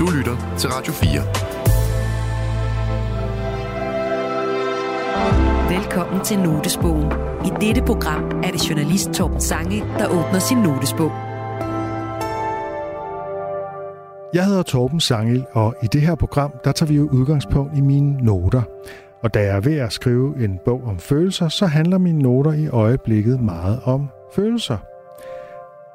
Du lytter til Radio 4. Velkommen til Notesbogen. I dette program er det journalist Torben Sange, der åbner sin notesbog. Jeg hedder Torben Sangel, og i det her program, der tager vi jo udgangspunkt i mine noter. Og da jeg er ved at skrive en bog om følelser, så handler mine noter i øjeblikket meget om følelser.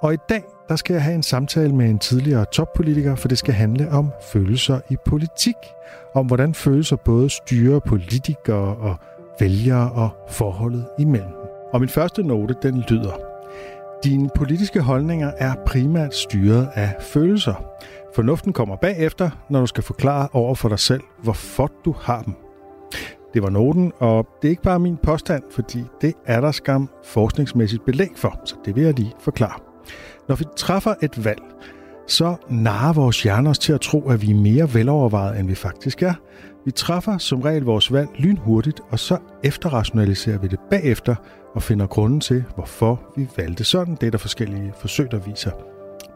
Og i dag, der skal jeg have en samtale med en tidligere toppolitiker, for det skal handle om følelser i politik. Om hvordan følelser både styrer politikere og vælgere og forholdet imellem dem. Og min første note, den lyder. Dine politiske holdninger er primært styret af følelser. Fornuften kommer bagefter, når du skal forklare over for dig selv, hvorfor du har dem. Det var noten, og det er ikke bare min påstand, fordi det er der skam forskningsmæssigt belæg for, så det vil jeg lige forklare. Når vi træffer et valg, så narer vores hjerner os til at tro, at vi er mere velovervejet, end vi faktisk er. Vi træffer som regel vores valg lynhurtigt, og så efterrationaliserer vi det bagefter og finder grunden til, hvorfor vi valgte sådan. Det er der forskellige forsøg, der viser.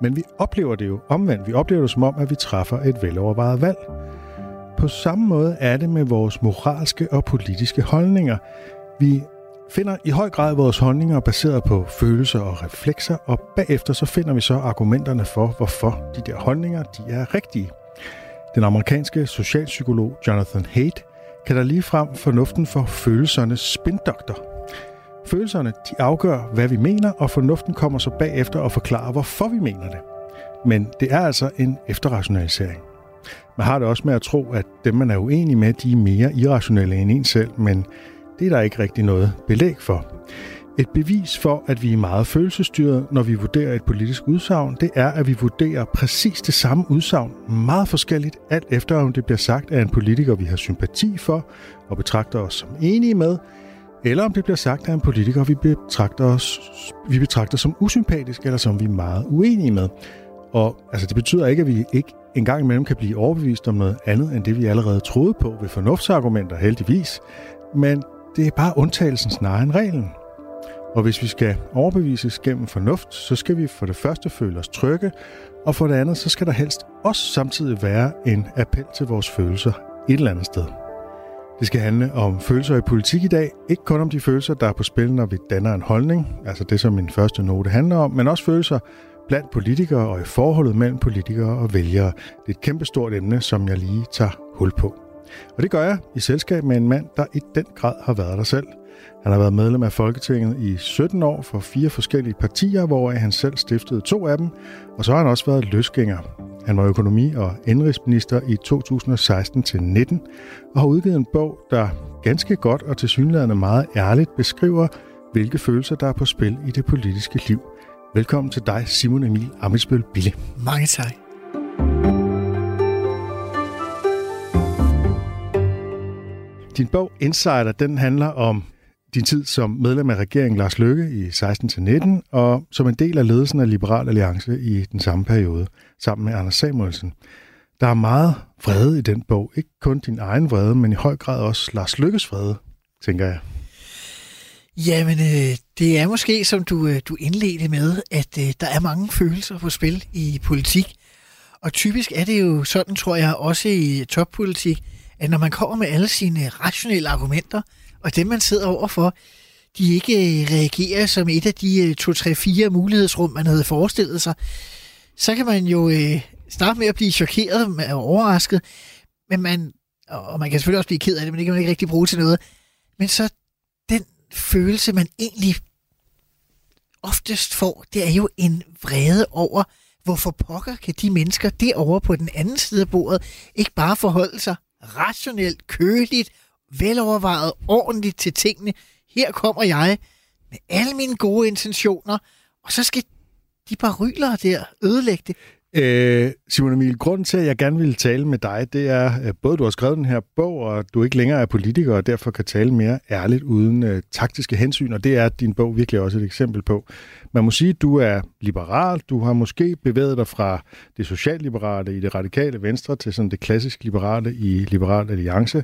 Men vi oplever det jo omvendt. Vi oplever det som om, at vi træffer et velovervejet valg. På samme måde er det med vores moralske og politiske holdninger. Vi finder i høj grad vores holdninger baseret på følelser og reflekser, og bagefter så finder vi så argumenterne for, hvorfor de der holdninger de er rigtige. Den amerikanske socialpsykolog Jonathan Haidt kalder lige frem fornuften for følelsernes spindoktor. Følelserne de afgør, hvad vi mener, og fornuften kommer så bagefter og forklarer, hvorfor vi mener det. Men det er altså en efterrationalisering. Man har det også med at tro, at dem, man er uenig med, de er mere irrationelle end en selv, men det er der ikke rigtig noget belæg for. Et bevis for, at vi er meget følelsesstyret, når vi vurderer et politisk udsagn, det er, at vi vurderer præcis det samme udsagn meget forskelligt, alt efter om det bliver sagt af en politiker, vi har sympati for og betragter os som enige med, eller om det bliver sagt af en politiker, vi betragter, os, vi betragter som usympatisk, eller som vi er meget uenige med. Og altså, det betyder ikke, at vi ikke engang imellem kan blive overbevist om noget andet, end det vi allerede troede på ved fornuftsargumenter, heldigvis. Men det er bare undtagelsen snarere end reglen. Og hvis vi skal overbevises gennem fornuft, så skal vi for det første føle os trygge, og for det andet, så skal der helst også samtidig være en appel til vores følelser et eller andet sted. Det skal handle om følelser i politik i dag. Ikke kun om de følelser, der er på spil, når vi danner en holdning, altså det, som min første note handler om, men også følelser blandt politikere og i forholdet mellem politikere og vælgere. Det er et kæmpestort emne, som jeg lige tager hul på. Og det gør jeg i selskab med en mand, der i den grad har været der selv. Han har været medlem af Folketinget i 17 år for fire forskellige partier, hvoraf han selv stiftede to af dem, og så har han også været løsgænger. Han var økonomi- og indrigsminister i 2016-19 og har udgivet en bog, der ganske godt og tilsyneladende meget ærligt beskriver, hvilke følelser der er på spil i det politiske liv. Velkommen til dig, Simon Emil Amitsbøl Bille. Mange tak. Din bog Insider, den handler om din tid som medlem af regeringen Lars Løkke i 16-19, og som en del af ledelsen af Liberal Alliance i den samme periode, sammen med Anders Samuelsen. Der er meget vrede i den bog. Ikke kun din egen vrede, men i høj grad også Lars Lykkes vrede, tænker jeg. Jamen, øh, det er måske, som du, øh, du indledte med, at øh, der er mange følelser på spil i politik. Og typisk er det jo sådan, tror jeg, også i toppolitik, at når man kommer med alle sine rationelle argumenter, og dem man sidder overfor, de ikke øh, reagerer som et af de øh, 2-3-4 mulighedsrum, man havde forestillet sig, så kan man jo øh, starte med at blive chokeret og overrasket, men man, og man kan selvfølgelig også blive ked af det, men det kan man ikke rigtig bruge til noget. Men så den følelse, man egentlig oftest får, det er jo en vrede over, hvorfor pokker kan de mennesker derovre på den anden side af bordet ikke bare forholde sig rationelt, køligt, velovervejet, ordentligt til tingene. Her kommer jeg med alle mine gode intentioner, og så skal de bare rylere der ødelægge det. Øh, Simon Emil, grunden til, at jeg gerne ville tale med dig, det er, at både du har skrevet den her bog, og du ikke længere er politiker, og derfor kan tale mere ærligt uden øh, taktiske hensyn, og det er din bog virkelig også et eksempel på. Man må sige, at du er liberal, du har måske bevæget dig fra det socialliberale i det radikale venstre til sådan det klassisk liberale i Liberal Alliance.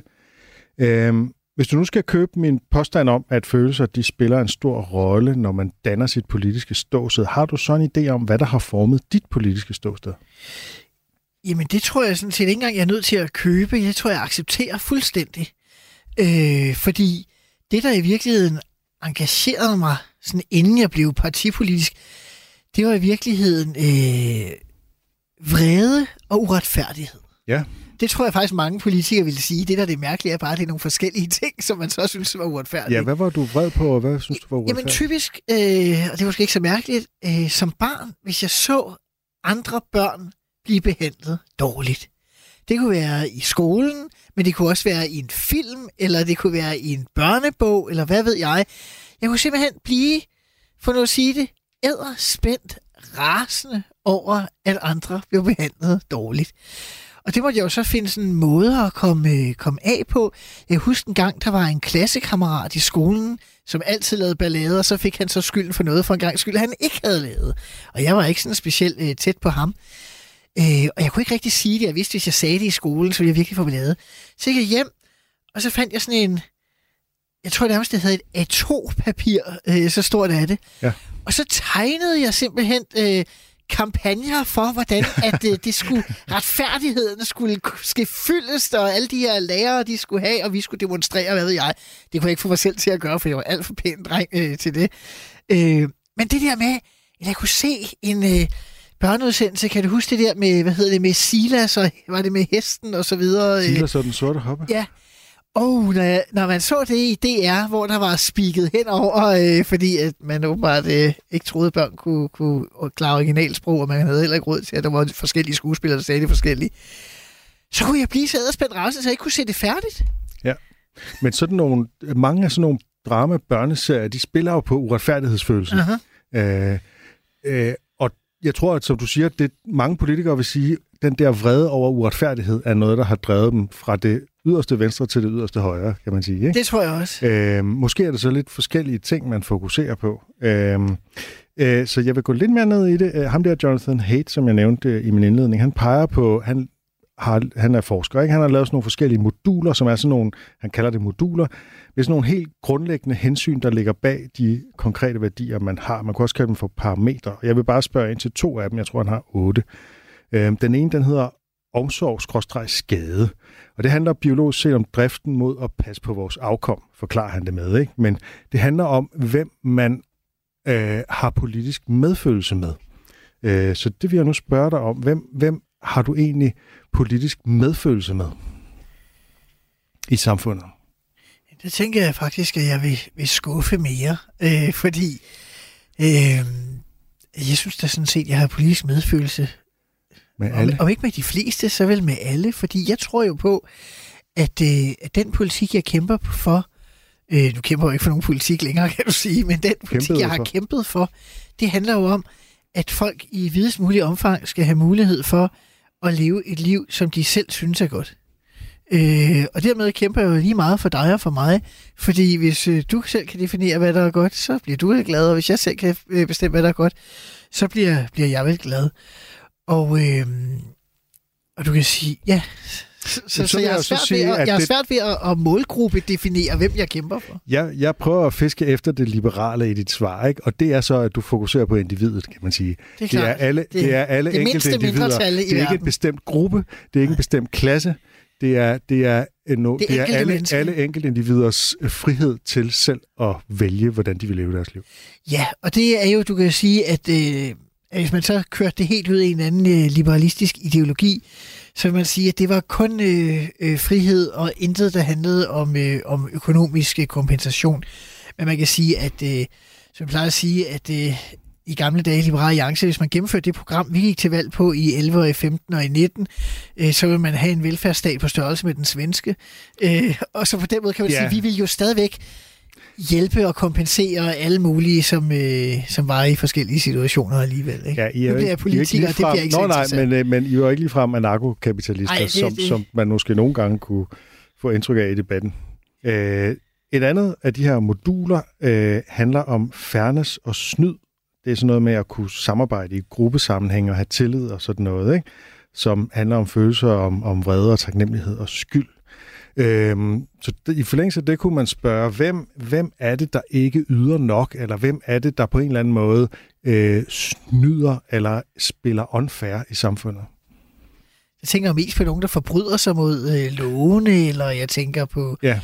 Øh, hvis du nu skal købe min påstand om, at følelser de spiller en stor rolle, når man danner sit politiske ståsted, har du så en idé om, hvad der har formet dit politiske ståsted? Jamen, det tror jeg sådan set ikke engang, jeg er nødt til at købe. Det tror jeg, jeg accepterer fuldstændig. Øh, fordi det, der i virkeligheden engagerede mig, sådan inden jeg blev partipolitisk, det var i virkeligheden øh, vrede og uretfærdighed. Ja. Det tror jeg faktisk mange politikere ville sige. Det, der er det mærkelige, er bare, at det er nogle forskellige ting, som man så synes var uretfærdige. Ja, hvad var du vred på, og hvad synes du var uretfærdigt? Jamen typisk, øh, og det er måske ikke så mærkeligt, øh, som barn, hvis jeg så andre børn blive behandlet dårligt. Det kunne være i skolen, men det kunne også være i en film, eller det kunne være i en børnebog, eller hvad ved jeg. Jeg kunne simpelthen blive, for nu at sige det, æderspændt, rasende over, at andre blev behandlet dårligt. Og det måtte jeg jo så finde sådan en måde at komme, komme af på. Jeg husker en gang, der var en klassekammerat i skolen, som altid lavede ballade, og så fik han så skylden for noget for en gang skyld, han ikke havde lavet. Og jeg var ikke sådan specielt øh, tæt på ham. Øh, og jeg kunne ikke rigtig sige det. Jeg vidste, hvis jeg sagde det i skolen, så ville jeg virkelig få ballade. Så gik jeg hjem, og så fandt jeg sådan en, jeg tror nærmest, det havde et A2-papir, øh, så stort er det. Ja. Og så tegnede jeg simpelthen øh, kampagner for, hvordan at øh, det skulle, retfærdigheden skulle ske fyldest, og alle de her lærere, de skulle have, og vi skulle demonstrere, hvad ved jeg. Det kunne jeg ikke få mig selv til at gøre, for jeg var alt for pæn dreng øh, til det. Øh, men det der med, at jeg kunne se en øh, børneudsendelse, kan du huske det der med, hvad hedder det, med Silas, og var det med hesten og så videre? Silas og den sorte hoppe? Ja, og når, når man så det i DR, hvor der var spiket henover, øh, fordi at man åbenbart øh, ikke troede, at børn kunne, kunne klare originalsprog, og man havde heller ikke råd til, at der var forskellige skuespillere, der sagde det forskellige, så kunne jeg blive så æderspændt rasende, så jeg ikke kunne se det færdigt. Ja, men sådan nogle, mange af sådan nogle drama-børneserier, de spiller jo på uretfærdighedsfølelse. Uh-huh. Øh, øh, og jeg tror, at som du siger, det mange politikere vil sige, den der vrede over uretfærdighed er noget, der har drevet dem fra det yderste venstre til det yderste højre, kan man sige. Ikke? Det tror jeg også. Øh, måske er det så lidt forskellige ting, man fokuserer på. Øh, øh, så jeg vil gå lidt mere ned i det. Øh, ham der, Jonathan Haidt, som jeg nævnte i min indledning, han peger på, han, har, han er forsker, ikke? han har lavet sådan nogle forskellige moduler, som er sådan nogle, han kalder det moduler, det er sådan nogle helt grundlæggende hensyn, der ligger bag de konkrete værdier, man har. Man kan også kalde dem for parametre. Jeg vil bare spørge ind til to af dem. Jeg tror, han har otte. Øh, den ene, den hedder omsorg-skade. Og det handler biologisk set om driften mod at passe på vores afkom, forklarer han det med. Ikke? Men det handler om, hvem man øh, har politisk medfølelse med. Øh, så det vil jeg nu spørge dig om. Hvem, hvem har du egentlig politisk medfølelse med i samfundet? Det tænker jeg faktisk, at jeg vil, vil skuffe mere, øh, fordi øh, jeg synes da sådan set, at jeg har politisk medfølelse med alle? Om, om ikke med de fleste, så vel med alle. Fordi jeg tror jo på, at, øh, at den politik, jeg kæmper for, øh, nu kæmper jeg ikke for nogen politik længere, kan du sige, men den politik, Kæmpede jeg har for. kæmpet for, det handler jo om, at folk i videst mulig omfang skal have mulighed for at leve et liv, som de selv synes er godt. Øh, og dermed kæmper jeg jo lige meget for dig og for mig, fordi hvis øh, du selv kan definere, hvad der er godt, så bliver du glad, og hvis jeg selv kan øh, bestemme, hvad der er godt, så bliver, bliver jeg vel glad. Og, øh, og du kan sige, ja, så, så, så jeg, har svært sige, ved, at, jeg har svært ved at, at målgruppe definere, hvem jeg kæmper for. Jeg, jeg prøver at fiske efter det liberale i dit svar, ikke? og det er så, at du fokuserer på individet, kan man sige. Det er, klart. det er alle, det, det er alle det enkelte individer. Det er ikke en bestemt gruppe, det er ikke en bestemt klasse, det er, det er, no, det, det er alle, alle enkelte individers øh, frihed til selv at vælge, hvordan de vil leve deres liv. Ja, og det er jo, du kan sige, at øh, hvis man så kørte det helt ud i en anden øh, liberalistisk ideologi, så vil man sige, at det var kun øh, øh, frihed og intet, der handlede om, øh, om økonomisk kompensation. Men man kan sige, at, øh, som jeg plejer at sige, at øh, i gamle dage Liberale Alliance, hvis man gennemførte det program, vi gik til valg på i 11 og i 15 og i 19, øh, så vil man have en velfærdsstat på størrelse med den svenske. Øh, og så på den måde kan man yeah. sige, at vi vil jo stadigvæk hjælpe og kompensere alle mulige, som, øh, som var i forskellige situationer alligevel. Ikke? Ja, I er, nu bliver jeg politiker, det bliver ikke Nå, nej, men, øh, men I er jo ikke ligefrem anarkokapitalister, Ej, det, som, det. som man måske nogle gange kunne få indtryk af i debatten. Øh, et andet af de her moduler øh, handler om fairness og snyd. Det er sådan noget med at kunne samarbejde i gruppesammenhæng og have tillid og sådan noget, ikke? som handler om følelser om, om vrede og taknemmelighed og skyld. Øhm, så i forlængelse af det kunne man spørge, hvem, hvem er det, der ikke yder nok, eller hvem er det, der på en eller anden måde øh, snyder eller spiller unfair i samfundet? Jeg tænker mest på nogen, der forbryder sig mod øh, lovene, eller jeg tænker på Ja.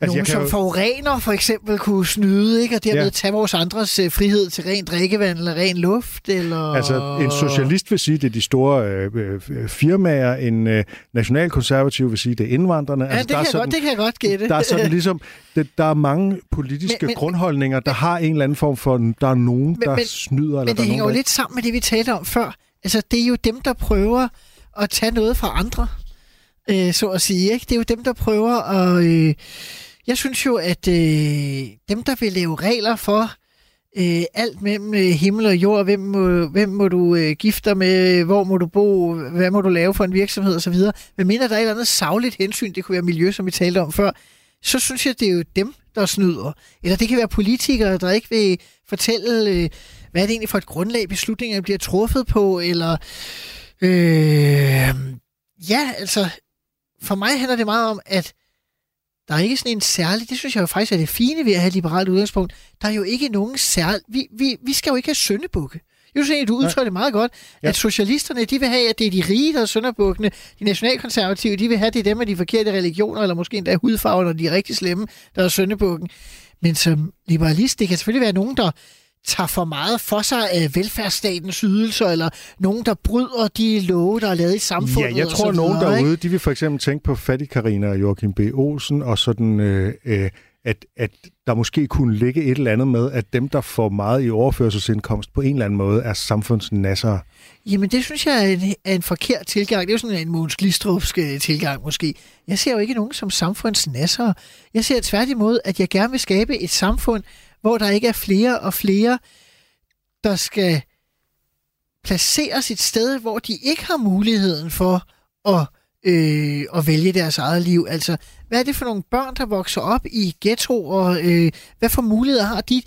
altså, nogen, som jo- forurener for eksempel kunne snyde, ikke? og dermed Ja. tage vores andres øh, frihed til rent drikkevand eller ren luft. Eller... Altså, en socialist vil sige, det er de store øh, øh, firmaer, en øh, nationalkonservativ vil sige, det er indvandrerne. Ja, altså, det, der kan er sådan, godt, det kan jeg godt gætte. Der er sådan ligesom, det, der er mange politiske men, Men- men, men- grundholdninger, der har en eller anden form for, der er nogen, der men- snyder, eller Men der det er hænger jo nogen, der... lidt sammen med det, vi talte om før. Altså, det er jo dem, der prøver at tage noget fra andre, øh, så at sige. Ikke? Det er jo dem, der prøver at... Øh, jeg synes jo, at øh, dem, der vil lave regler for øh, alt mellem øh, himmel og jord, hvem må, hvem må du øh, gifte dig med, hvor må du bo, hvad må du lave for en virksomhed osv., men mindre der er et eller andet savligt hensyn, det kunne være miljø, som vi talte om før, så synes jeg, det er jo dem, der snyder. Eller det kan være politikere, der ikke vil fortælle, øh, hvad er det egentlig for et grundlag, beslutningerne bliver truffet på, eller... Øh, ja, altså, for mig handler det meget om, at der er ikke sådan en særlig, det synes jeg jo faktisk er det fine ved at have et liberalt udgangspunkt, der er jo ikke nogen særlig, vi, vi, vi skal jo ikke have søndebukke. Jeg synes egentlig, du udtrykker det meget godt, Ja. at socialisterne, de vil have, at det er de rige, der er sønderbukkene. De nationalkonservative, de vil have, at det er dem med de forkerte religioner, eller måske endda hudfarver, når de er rigtig slemme, der er sønderbukken. Men som liberalist, det kan selvfølgelig være nogen, der tager for meget for sig af velfærdsstatens ydelser, eller nogen, der bryder de love, der er lavet i samfundet. Ja, jeg tror, at nogen videre, ikke? derude, de vil for eksempel tænke på Fattig Karina og Joachim B. Olsen, og sådan, øh, øh, at, at der måske kunne ligge et eller andet med, at dem, der får meget i overførselsindkomst, på en eller anden måde er samfundsnasser. Jamen, det synes jeg er en, er en forkert tilgang. Det er jo sådan en Måns Glistrupsk øh, tilgang måske. Jeg ser jo ikke nogen som samfundsnasser. Jeg ser tværtimod, at jeg gerne vil skabe et samfund, hvor der ikke er flere og flere, der skal placeres et sted, hvor de ikke har muligheden for at, øh, at vælge deres eget liv. Altså, hvad er det for nogle børn, der vokser op i ghettoer? Øh, hvad for muligheder har de?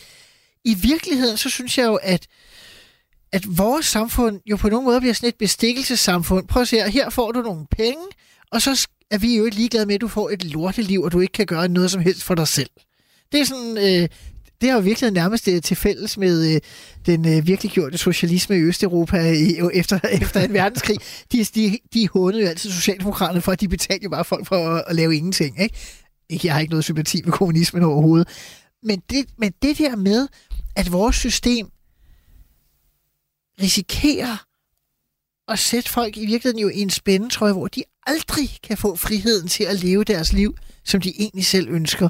I virkeligheden, så synes jeg jo, at at vores samfund jo på nogen måde bliver sådan et bestikkelsessamfund. Prøv at se, her, her får du nogle penge, og så er vi jo ikke ligeglade med, at du får et lorteliv, og du ikke kan gøre noget som helst for dig selv. Det er sådan, øh, det har jo virkelig nærmest øh, til fælles med øh, den øh, virkelig gjorte socialisme i Østeuropa i, øh, efter, efter en verdenskrig. De, de, de hånede jo altid Socialdemokraterne for, at de betalte jo bare folk for at, at lave ingenting. Ikke? ikke? Jeg har ikke noget sympati med kommunismen overhovedet. Men det, men det der med, at vores system risikerer at sætte folk i virkeligheden jo i en spændetrøje, hvor de aldrig kan få friheden til at leve deres liv, som de egentlig selv ønsker.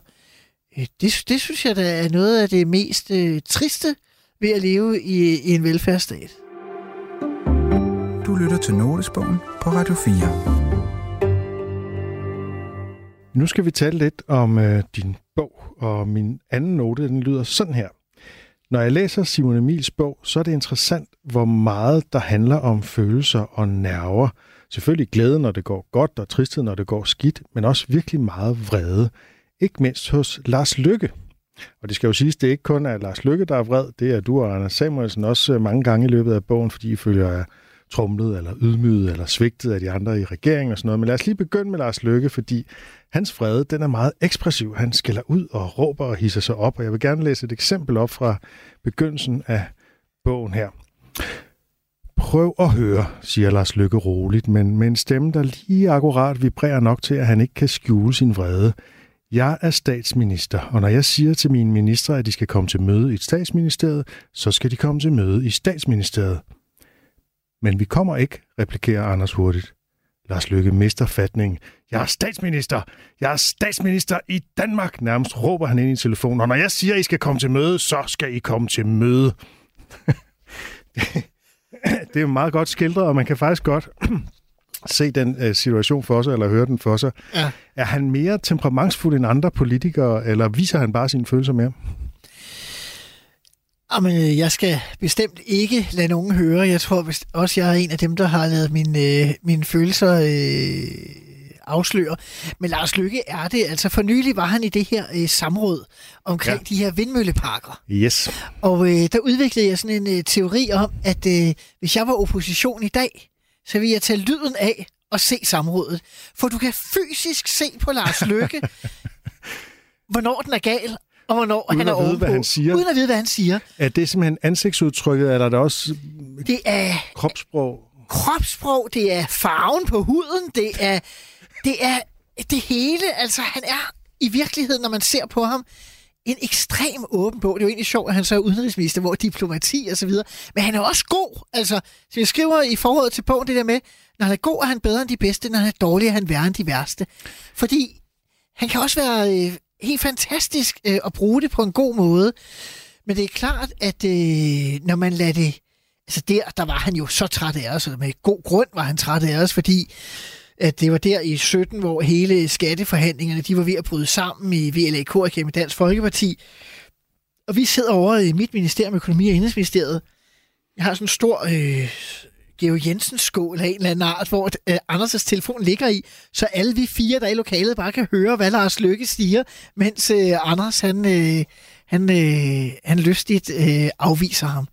Øh, Det, det synes jeg, der er noget af det mest øh, triste ved at leve i, i en velfærdsstat. Du lytter til Notesbogen på Radio 4. Nu skal vi tale lidt om øh, din bog, og min anden note, den lyder sådan her. Når jeg læser Simon Emils bog, så er det interessant, hvor meget der handler om følelser og nerver. Selvfølgelig glæde, når det går godt, og tristhed, når det går skidt, men også virkelig meget vrede. Ikke mindst hos Lars Lykke. Og det skal jo siges, det er ikke kun er Lars Lykke, der er vred. Det er du og Anders Samuelsen også øh, mange gange i løbet af bogen, fordi I følger jer trumlet eller ydmyget eller svigtet af de andre i regeringen og sådan noget. Men lad os lige begynde med Lars Lykke, fordi hans vrede, den er meget ekspressiv. Han skælder ud og råber og hisser sig op, og jeg vil gerne læse et eksempel op fra begyndelsen af bogen her. Prøv at høre, siger Lars Lykke roligt, men med en stemme, der lige akkurat vibrerer nok til, at han ikke kan skjule sin vrede. Jeg er statsminister, og når jeg siger til mine ministre, at de skal komme til møde i statsministeriet, så skal de komme til møde i statsministeriet. Men vi kommer ikke, replikerer Anders hurtigt. Lars Lykke mister fatningen. Jeg er statsminister! Jeg er statsminister i Danmark! Nærmest råber han ind i telefonen. Og når jeg siger, at I skal komme til møde, så skal I komme til møde. det er jo meget godt skildret, og man kan faktisk godt se den øh, situation for sig, eller høre den for sig. Ja. Er han mere temperamentsfuld end andre politikere, eller viser han bare sine følelser mere? Jamen, øh, jeg skal bestemt ikke lade nogen høre. Jeg tror også, jeg er en af dem, der har lavet mine, øh, mine følelser øh, afsløre. Men Lars Lykke er det. Altså for nylig var han i det her øh, samråd omkring ja. de her vindmølleparker. Yes. Og øh, der udviklede jeg sådan en øh, teori om, at øh, hvis jeg var opposition i dag, så ville jeg tage lyden af og se samrådet. For du kan fysisk se på Lars Lykke, hvornår den er gal, og hvornår Uden han er ovenpå. hvad han siger. Uden at vide, hvad han siger. Er det simpelthen ansigtsudtrykket, eller er der også Det er kropssprog? kropssprog, det er farven på huden, det er det, er det hele. Altså, han er i virkeligheden, når man ser på ham, en ekstrem åben bog. Det er jo egentlig sjovt, at han så er udenrigsminister, hvor diplomati og så videre. Men han er også god. Altså, så jeg skriver i forholdet til bogen det der med, når han er god, er han bedre end de bedste, når han er dårlig, er han værre end de værste. Fordi han kan også være øh, helt fantastisk øh, at bruge det på en god måde. Men det er klart, at øh, når man lader det... Altså der, der var han jo så træt af os, og med god grund var han træt af os, fordi at det var der i 17, hvor hele skatteforhandlingerne de var ved at bryde sammen i VLAK og med Dansk Folkeparti. Og vi sidder over i mit ministerium, Økonomi- og Indrigsministeriet. Jeg har sådan en stor øh, Geo Jensens skål af en eller anden art, hvor øh, Anders' telefon ligger i, så alle vi fire, der er i lokalet, bare kan høre, hvad Lars Lykke siger, mens øh, Anders, han, øh, han, øh, han lystigt øh, afviser ham.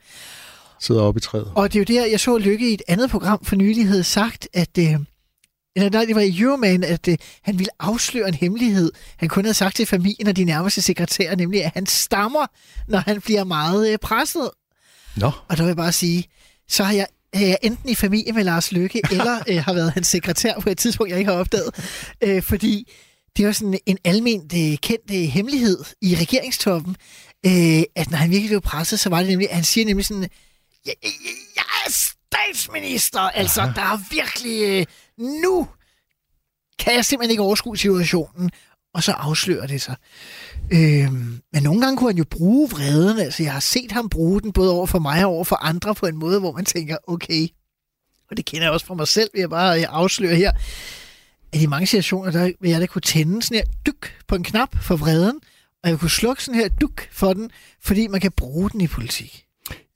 Sidder oppe i træet. Og det er jo der, jeg så Lykke i et andet program for nylig havde sagt, at... Øh, eller nej, det var i Euroman, at øh, han ville afsløre en hemmelighed. Han kun havde sagt til familien og de nærmeste sekretærer, nemlig at han stammer, når han bliver meget øh, presset. Nå. Og der vil jeg bare sige, så har jeg øh, enten i familie med Lars Lykke, eller øh, har været hans sekretær på et tidspunkt, jeg ikke har opdaget. Øh, fordi det var sådan en almindt øh, kendt øh, hemmelighed i regeringstoppen, øh, at når han virkelig blev presset, så var det nemlig, at han siger nemlig sådan, jeg, jeg, jeg er statsminister, altså der er virkelig, øh, nu kan jeg simpelthen ikke overskue situationen, og så afslører det sig. Øhm, men nogle gange kunne han jo bruge vreden, altså jeg har set ham bruge den, både over for mig og over for andre, på en måde, hvor man tænker, okay, og det kender jeg også fra mig selv, vil jeg bare afsløre her, at i mange situationer, der vil jeg da kunne tænde sådan her dyk på en knap for vreden, og jeg kunne slukke sådan her duk for den, fordi man kan bruge den i politik.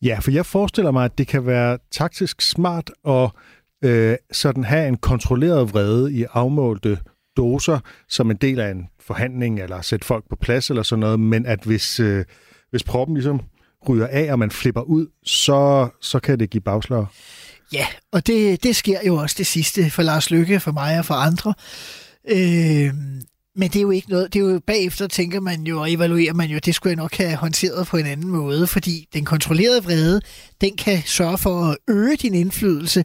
Ja, for jeg forestiller mig, at det kan være taktisk smart at øh, sådan have en kontrolleret vrede i afmålte doser som en del af en forhandling, eller sætte folk på plads eller sådan noget, men at hvis, øh, hvis proppen ligesom ryger af, og man flipper ud, så, så kan det give bagslag. Ja, og det, det sker jo også det sidste for Lars Lykke, for mig og for andre. Øh, men det er jo ikke noget, det er jo bagefter tænker man jo, og evaluerer man jo, det skulle jeg nok have håndteret på en anden måde, fordi den kontrollerede vrede, den kan sørge for at øge din indflydelse.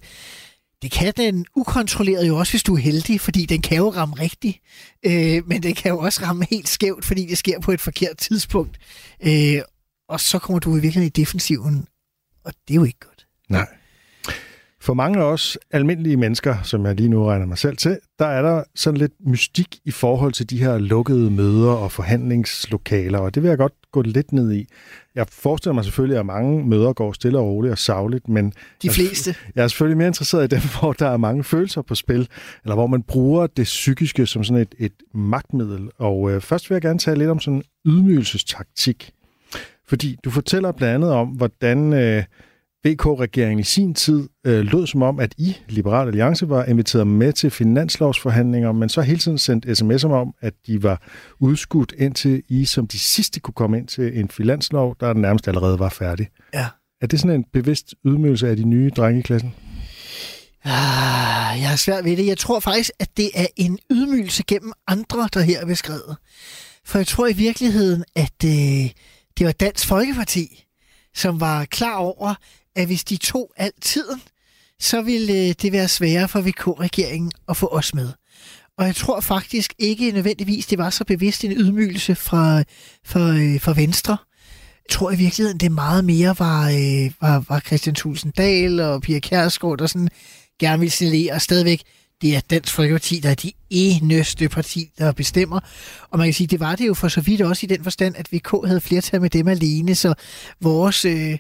Det kan den ukontrolleret jo også, hvis du er heldig, fordi den kan jo ramme rigtigt, øh, men den kan jo også ramme helt skævt, fordi det sker på et forkert tidspunkt. Øh, og så kommer du i virkeligheden i defensiven, og det er jo ikke godt. Nej. For mange af os almindelige mennesker, som jeg lige nu regner mig selv til, der er der sådan lidt mystik i forhold til de her lukkede møder og forhandlingslokaler, og det vil jeg godt gå lidt ned i. Jeg forestiller mig selvfølgelig, at mange møder går stille og roligt og savligt, men... De fleste. Jeg, jeg er selvfølgelig mere interesseret i dem, hvor der er mange følelser på spil, eller hvor man bruger det psykiske som sådan et, et magtmiddel. Og øh, først vil jeg gerne tale lidt om sådan en ydmygelsestaktik. Fordi du fortæller blandt andet om, hvordan... Øh, VK-regeringen i sin tid øh, lød som om, at I, Liberal Alliance, var inviteret med til finanslovsforhandlinger, men så hele tiden sendt sms'er om, at de var udskudt indtil I som de sidste kunne komme ind til en finanslov, der nærmest allerede var færdig. Ja. Er det sådan en bevidst ydmygelse af de nye drenge i klassen? Ah, jeg har svært ved det. Jeg tror faktisk, at det er en ydmygelse gennem andre, der her er beskrevet. For jeg tror i virkeligheden, at øh, det var Dansk Folkeparti, som var klar over, at hvis de tog alt tiden, så ville øh, det være sværere for VK-regeringen at få os med. Og jeg tror faktisk ikke nødvendigvis, det var så bevidst en ydmygelse fra, fra, øh, fra Venstre. Jeg tror i virkeligheden, det meget mere var, øh, var, var Christian Tulsendal og Pia Kjærsgaard, der sådan gerne ville signalere stadigvæk, det er Dansk Folkeparti, der er de eneste parti, der bestemmer. Og man kan sige, det var det jo for så vidt også i den forstand, at VK havde flertal med dem alene, så vores øh,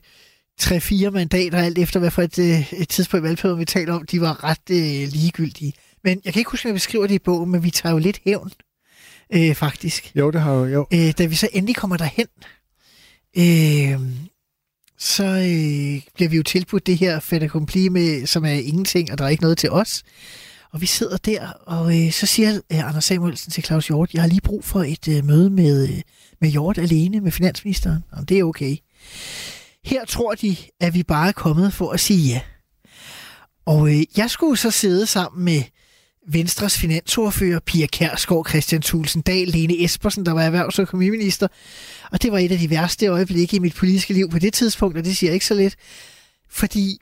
3-4 mandater, alt efter hvad for et, øh, et tidspunkt i valgperioden vi taler om, de var ret øh, ligegyldige. Men jeg kan ikke huske, at jeg beskriver det i bogen, men vi tager jo lidt hævn, øh, faktisk. Jo, det har jo. jo. Øh, da vi så endelig kommer derhen, øh, så øh, bliver vi jo tilbudt det her fait accompli med, som er ingenting, og der er ikke noget til os. Og vi sidder der, og øh, så siger øh, Anders Samuelsen til Claus Hjort, jeg har lige brug for et øh, møde med, øh, med Hjort alene, med finansministeren. Og det er okay. Her tror de, at vi bare er kommet for at sige ja. Og øh, jeg skulle så sidde sammen med Venstres finansordfører, Pia Kærsgaard, Christian Thulsen Dahl, Lene Espersen, der var erhvervs- og økonomiminister. Og det var et af de værste øjeblikke i mit politiske liv på det tidspunkt, og det siger jeg ikke så lidt. Fordi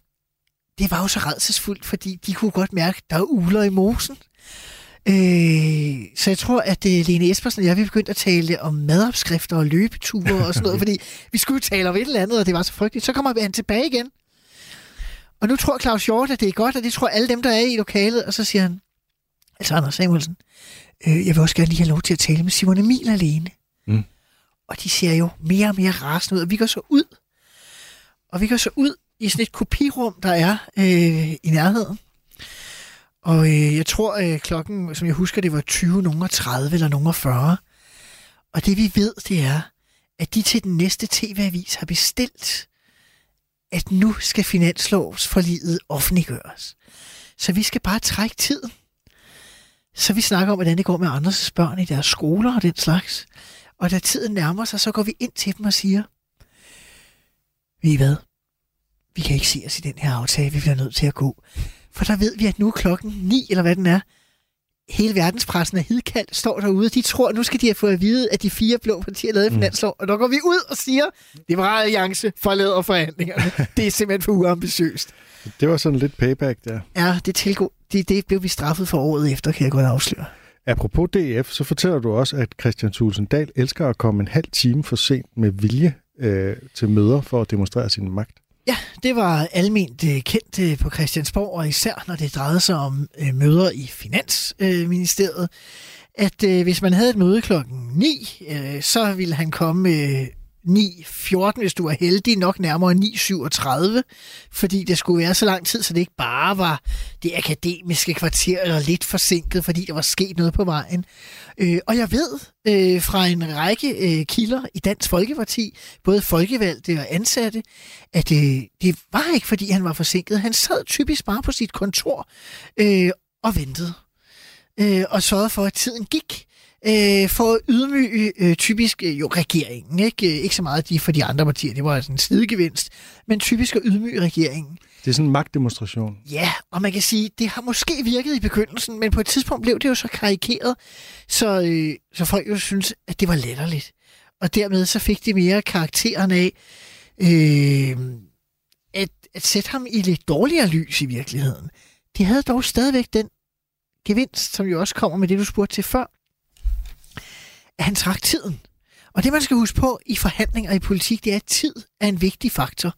det var jo så redselsfuldt, fordi de kunne godt mærke, at der er uler i mosen. Øh, så jeg tror, at uh, Lene Espersen og jeg, vi begyndte at tale om madopskrifter og løbeture og sådan noget, fordi vi skulle tale om et eller andet, og det var så frygteligt. Så kommer han tilbage igen. Og nu tror Claus Hjort, at det er godt, og det tror alle dem, der er i lokalet. Og så siger han, altså Anders Samuelsen, øh, jeg vil også gerne lige have lov til at tale med Simon Emil alene. Mm. Og de ser jo mere og mere rasende ud, og vi går så ud. Og vi går så ud i sådan et kopirum, der er øh, i nærheden. Og øh, jeg tror, øh, klokken, som jeg husker, det var 20, nogen 30 eller nogen 40. Og det vi ved, det er, at de til den næste tv-avis har bestilt, at nu skal finanslovsforliget offentliggøres. Så vi skal bare trække tiden. Så vi snakker om, hvordan det går med andres børn i deres skoler og den slags. Og da tiden nærmer sig, så går vi ind til dem og siger, ved I hvad? Vi kan ikke se os i den her aftale, vi bliver nødt til at gå. For der ved vi, at nu er klokken 9, eller hvad den er. Hele verdenspressen er hidkaldt, står derude. De tror, nu skal de have fået at vide, at de fire blå partier lavede mm. finanslov. Og der går vi ud og siger, Liberale Alliance forlader forhandlingerne. det er simpelthen for uambitiøst. Det var sådan lidt payback der. Ja, det, tilgå, det, det blev vi straffet for året efter, kan jeg godt afsløre. Apropos DF, så fortæller du også, at Christian Thulsen Dahl elsker at komme en halv time for sent med vilje øh, til møder for at demonstrere sin magt. Ja, det var almindt øh, kendt øh, på Christiansborg, og især når det drejede sig om øh, møder i Finansministeriet, at hvis man havde et møde klokken 9, så ville han komme 9.14, hvis du var heldig, nok nærmere 9.37, fordi det skulle være så lang tid, så det ikke bare var det akademiske kvarter, eller lidt forsinket, fordi der var sket noget på vejen. Øh, og jeg ved øh, fra en række øh, kilder i Dansk Folkeparti, både folkevalgte og ansatte, at øh, det var ikke, fordi han var forsinket. Han sad typisk bare på sit kontor øh, og ventede. Øh, og sørgede for, at tiden gik øh, for at ydmyge øh, typisk øh, jo regeringen. Ikke? Øh, ikke så meget de for de andre partier, det var altså en sidegevinst, men typisk at ydmyge regeringen. Det er sådan en magtdemonstration. Ja, og man kan sige, det har måske virket i begyndelsen, men på et tidspunkt blev det jo så karikeret, så, øh, så folk jo synes, at det var letterligt. Og dermed så fik de mere karakteren af øh, at, at sætte ham i lidt dårligere lys i virkeligheden. Det havde dog stadigvæk den gevinst, som jo også kommer med det, du spurgte til før, at han trak tiden. Og det, man skal huske på i forhandlinger i politik, det er, at tid er en vigtig faktor.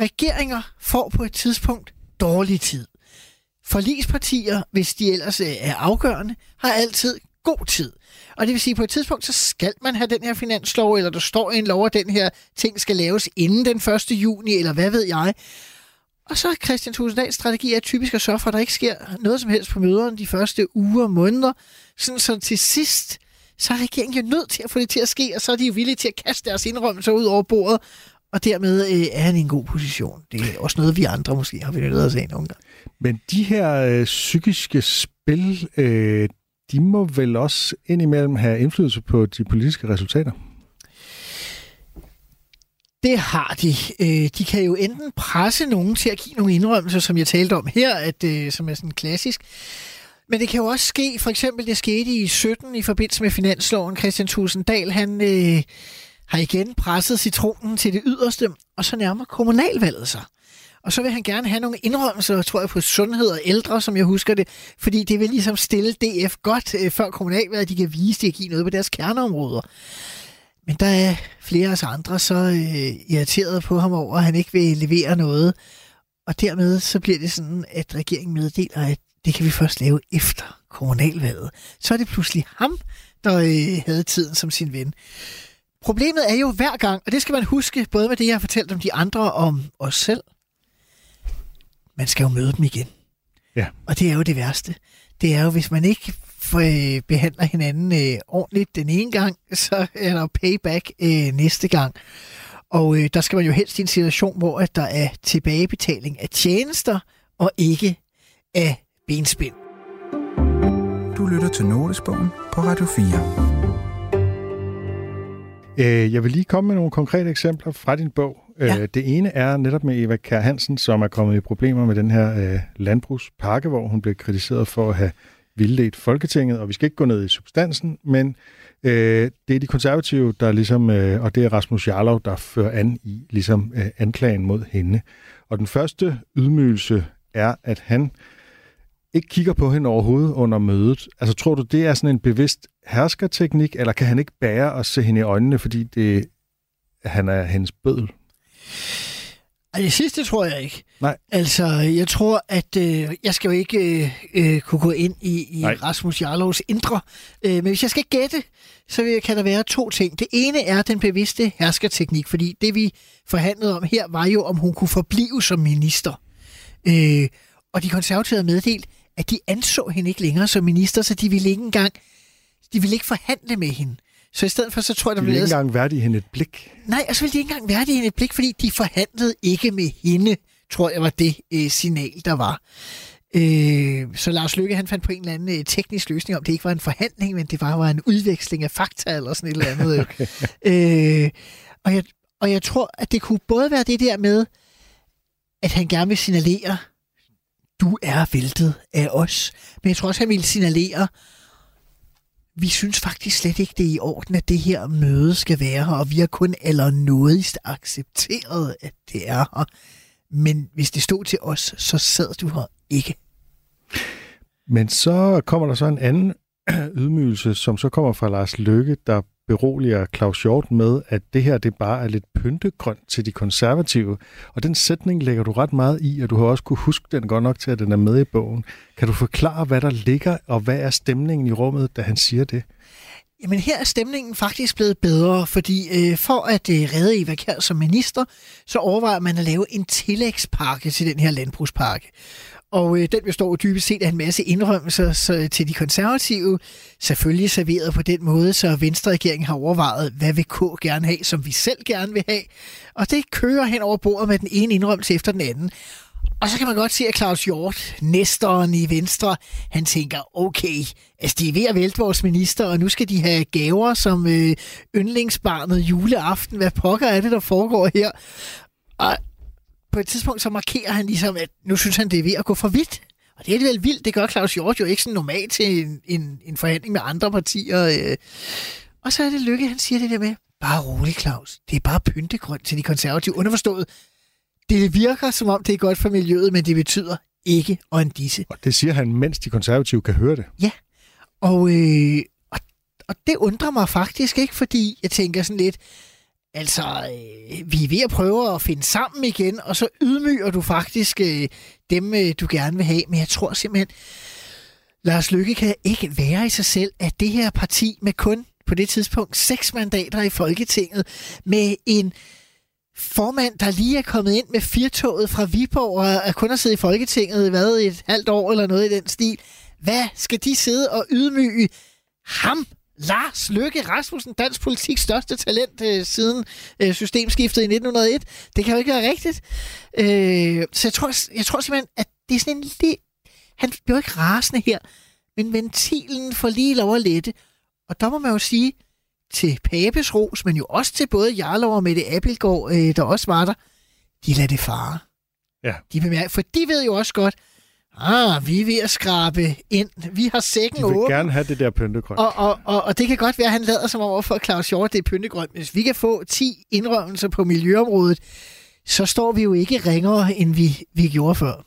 Regeringer får på et tidspunkt dårlig tid. Forligspartier, hvis de ellers øh, er afgørende, har altid god tid. Og det vil sige, at på et tidspunkt, så skal man have den her finanslov, eller der står i en lov, at den her ting skal laves inden den 1. juni, eller hvad ved jeg. Og så er Christian Tusinddals strategi er typisk at sørge for, at der ikke sker noget som helst på møderne de første uger og måneder, sådan så til sidst så er regeringen jo nødt til at få det til at ske, og så er de jo villige til at kaste deres indrømmelser ud over bordet, og dermed øh, er han i en god position. Det er også noget, vi andre måske har benyttet os af nogle gange. Men de her øh, psykiske spil, øh, de må vel også indimellem have indflydelse på de politiske resultater? Det har de. Øh, de kan jo enten presse nogen til at give nogle indrømmelser, som jeg talte om her, at, øh, som er sådan klassisk, men det kan jo også ske, for eksempel det skete i 17 i forbindelse med finansloven. Christian Tusinddal, han øh, har igen presset citronen til det yderste, og så nærmer kommunalvalget sig. Og så vil han gerne have nogle indrømmelser, tror jeg, på sundhed og ældre, som jeg husker det, fordi det vil ligesom stille DF godt øh, før kommunalvalget, de kan vise, at de kan give noget på deres kerneområder. Men der er flere af os andre så øh, irriteret på ham over, at han ikke vil levere noget. Og dermed så bliver det sådan, at regeringen meddeler, at det kan vi først lave efter kommunalvalget. Så er det pludselig ham, der øh, havde tiden som sin ven. Problemet er jo hver gang, og det skal man huske, både med det, jeg har fortalt om de andre og om os selv, man skal jo møde dem igen. Ja. Og det er jo det værste. Det er jo, hvis man ikke øh, behandler hinanden øh, ordentligt den ene gang, så er der payback øh, næste gang. Og øh, der skal man jo helst i en situation, hvor at der er tilbagebetaling af tjenester, og ikke af benspænd. Du lytter til Notesbogen på Radio 4. Øh, jeg vil lige komme med nogle konkrete eksempler fra din bog. Øh, ja. Det ene er netop med Eva Kær Hansen, som er kommet i problemer med den her øh, landbrugspakke, hvor hun blev kritiseret for at have vildledt Folketinget, og vi skal ikke gå ned i substansen, men Øh, det er de konservative, der ligesom, øh, og det er Rasmus Jarlov, der fører an i ligesom øh, anklagen mod hende. Og den første ydmygelse er, at han ikke kigger på hende overhovedet under mødet. Altså tror du, det er sådan en bevidst herskerteknik, eller kan han ikke bære at se hende i øjnene, fordi det, han er hendes bødel? Ej, det sidste tror jeg ikke. Nej. Altså, jeg tror, at øh, jeg skal jo ikke øh, øh, kunne gå ind i, i Rasmus Jarlovs indre. Øh, men hvis jeg skal gætte, så vil, kan der være to ting. Det ene er den bevidste herskerteknik, fordi det vi forhandlede om her, var jo, om hun kunne forblive som minister. Øh, og de konservative havde meddelt, at de anså hende ikke længere som minister, så de ville ikke engang de ville ikke forhandle med hende. Så i stedet for, så tror jeg, der de ville ikke engang værdige hende et blik. Nej, og så ville de ikke engang værdige hende et blik, fordi de forhandlede ikke med hende, tror jeg var det øh, signal, der var. Øh, så Lars Lykke, han fandt på en eller anden øh, teknisk løsning om, det ikke var en forhandling, men det var, var en udveksling af fakta eller sådan et eller andet. okay. øh, og, jeg, og jeg tror, at det kunne både være det der med, at han gerne vil signalere, du er væltet af os. Men jeg tror også, han ville signalere, vi synes faktisk slet ikke, det er i orden, at det her møde skal være her, og vi har kun allernådigst accepteret, at det er her. Men hvis det stod til os, så sad du her ikke. Men så kommer der så en anden ydmygelse, som så kommer fra Lars Lykke, der beroliger Claus Hjort med, at det her det bare er lidt pyntegrønt til de konservative. Og den sætning lægger du ret meget i, og du har også kunne huske den godt nok til, at den er med i bogen. Kan du forklare, hvad der ligger, og hvad er stemningen i rummet, da han siger det? Jamen her er stemningen faktisk blevet bedre, fordi øh, for at øh, redde Eva Kjær som minister, så overvejer man at lave en tillægspakke til den her landbrugspakke. Og øh, den består jo dybest set af en masse indrømmelser så, øh, til de konservative. Selvfølgelig serveret på den måde, så Venstre-regeringen har overvejet, hvad vil K gerne have, som vi selv gerne vil have. Og det kører hen over bordet med den ene indrømmelse efter den anden. Og så kan man godt se, at Claus Hjort, næsteren i Venstre, han tænker, okay, altså de er ved at vælte vores minister, og nu skal de have gaver som øh, yndlingsbarnet juleaften. Hvad pokker er det, der foregår her? Og på et tidspunkt så markerer han ligesom, at nu synes han, det er ved at gå for vidt. Og det er alligevel vildt. Det gør Claus Hjort jo ikke sådan normalt til en, en, en forhandling med andre partier. Øh. Og så er det Lykke, han siger det der med, bare rolig Claus, det er bare pyntegrøn til de konservative. Underforstået, det virker som om, det er godt for miljøet, men det betyder ikke og en disse. Og det siger han, mens de konservative kan høre det. Ja, og, øh, og, og det undrer mig faktisk ikke, fordi jeg tænker sådan lidt, Altså, øh, vi er ved at prøve at finde sammen igen, og så ydmyger du faktisk øh, dem, øh, du gerne vil have. Men jeg tror simpelthen, Lars Lykke kan ikke være i sig selv, at det her parti med kun på det tidspunkt seks mandater i Folketinget, med en formand, der lige er kommet ind med firtoget fra Viborg og er kun har siddet i Folketinget hvad, et halvt år eller noget i den stil. Hvad skal de sidde og ydmyge ham Lars Løkke Rasmussen, dansk politik største talent øh, siden øh, systemskiftet i 1901. Det kan jo ikke være rigtigt. Øh, så jeg tror, jeg tror simpelthen, at det er sådan en lille... Han bliver ikke rasende her, men ventilen får lige lov at lette. Og der må man jo sige til Papes ros, men jo også til både Jarlov og Mette Appelgaard, øh, der også var der, de lader det fare. Ja. De bemærker, for de ved jo også godt, Ah, vi er ved at skrabe ind. Vi har sækken åben. De vil åben. gerne have det der pyntegrønt. Og, og, og, og det kan godt være, at han lader som over for Claus Hjort, det er pyntegrønt. Hvis vi kan få 10 indrømmelser på miljøområdet, så står vi jo ikke ringere, end vi, vi gjorde før.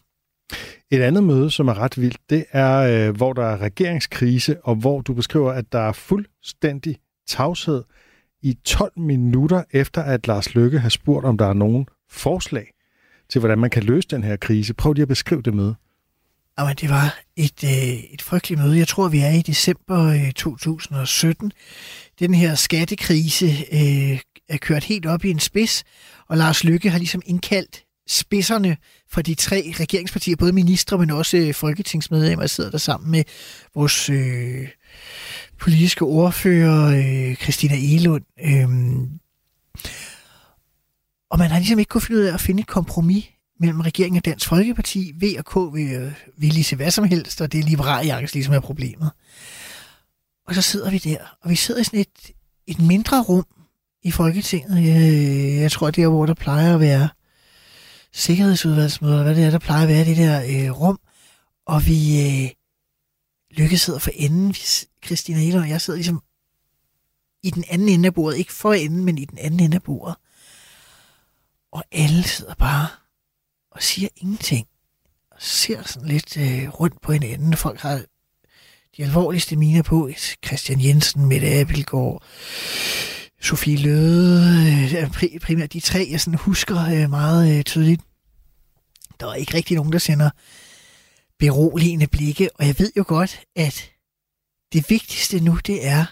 Et andet møde, som er ret vildt, det er, øh, hvor der er regeringskrise, og hvor du beskriver, at der er fuldstændig tavshed i 12 minutter efter, at Lars Lykke har spurgt, om der er nogen forslag til, hvordan man kan løse den her krise. Prøv lige at beskrive det møde. Jamen, det var et, øh, et frygteligt møde. Jeg tror, vi er i december øh, 2017. Den her skattekrise øh, er kørt helt op i en spids, og Lars Lykke har ligesom indkaldt spidserne fra de tre regeringspartier, både ministre, men også øh, folketingsmedlemmer, sidder der sammen med vores øh, politiske ordfører, øh, Christina Elund. Øh, og man har ligesom ikke kunnet finde ud af at finde et kompromis mellem regeringen og Dansk Folkeparti. V og K vil, øh, vil lige se hvad som helst, og det er Liberal Alliance ligesom er problemet. Og så sidder vi der, og vi sidder i sådan et, et mindre rum i Folketinget. Jeg, jeg tror, det er, hvor der plejer at være sikkerhedsudvalgsmøder, hvad det er, der plejer at være det der øh, rum. Og vi øh, lykkes sidder for enden. Christina Eller og jeg sidder ligesom i den anden ende af bordet. Ikke for enden, men i den anden ende af bordet. Og alle sidder bare og siger ingenting. Og ser sådan lidt øh, rundt på hinanden. Folk har de alvorligste miner på. Christian Jensen, Mette Abelgaard, Sofie Løde, øh, primært de tre, jeg sådan husker øh, meget øh, tydeligt. Der er ikke rigtig nogen, der sender beroligende blikke, og jeg ved jo godt, at det vigtigste nu, det er,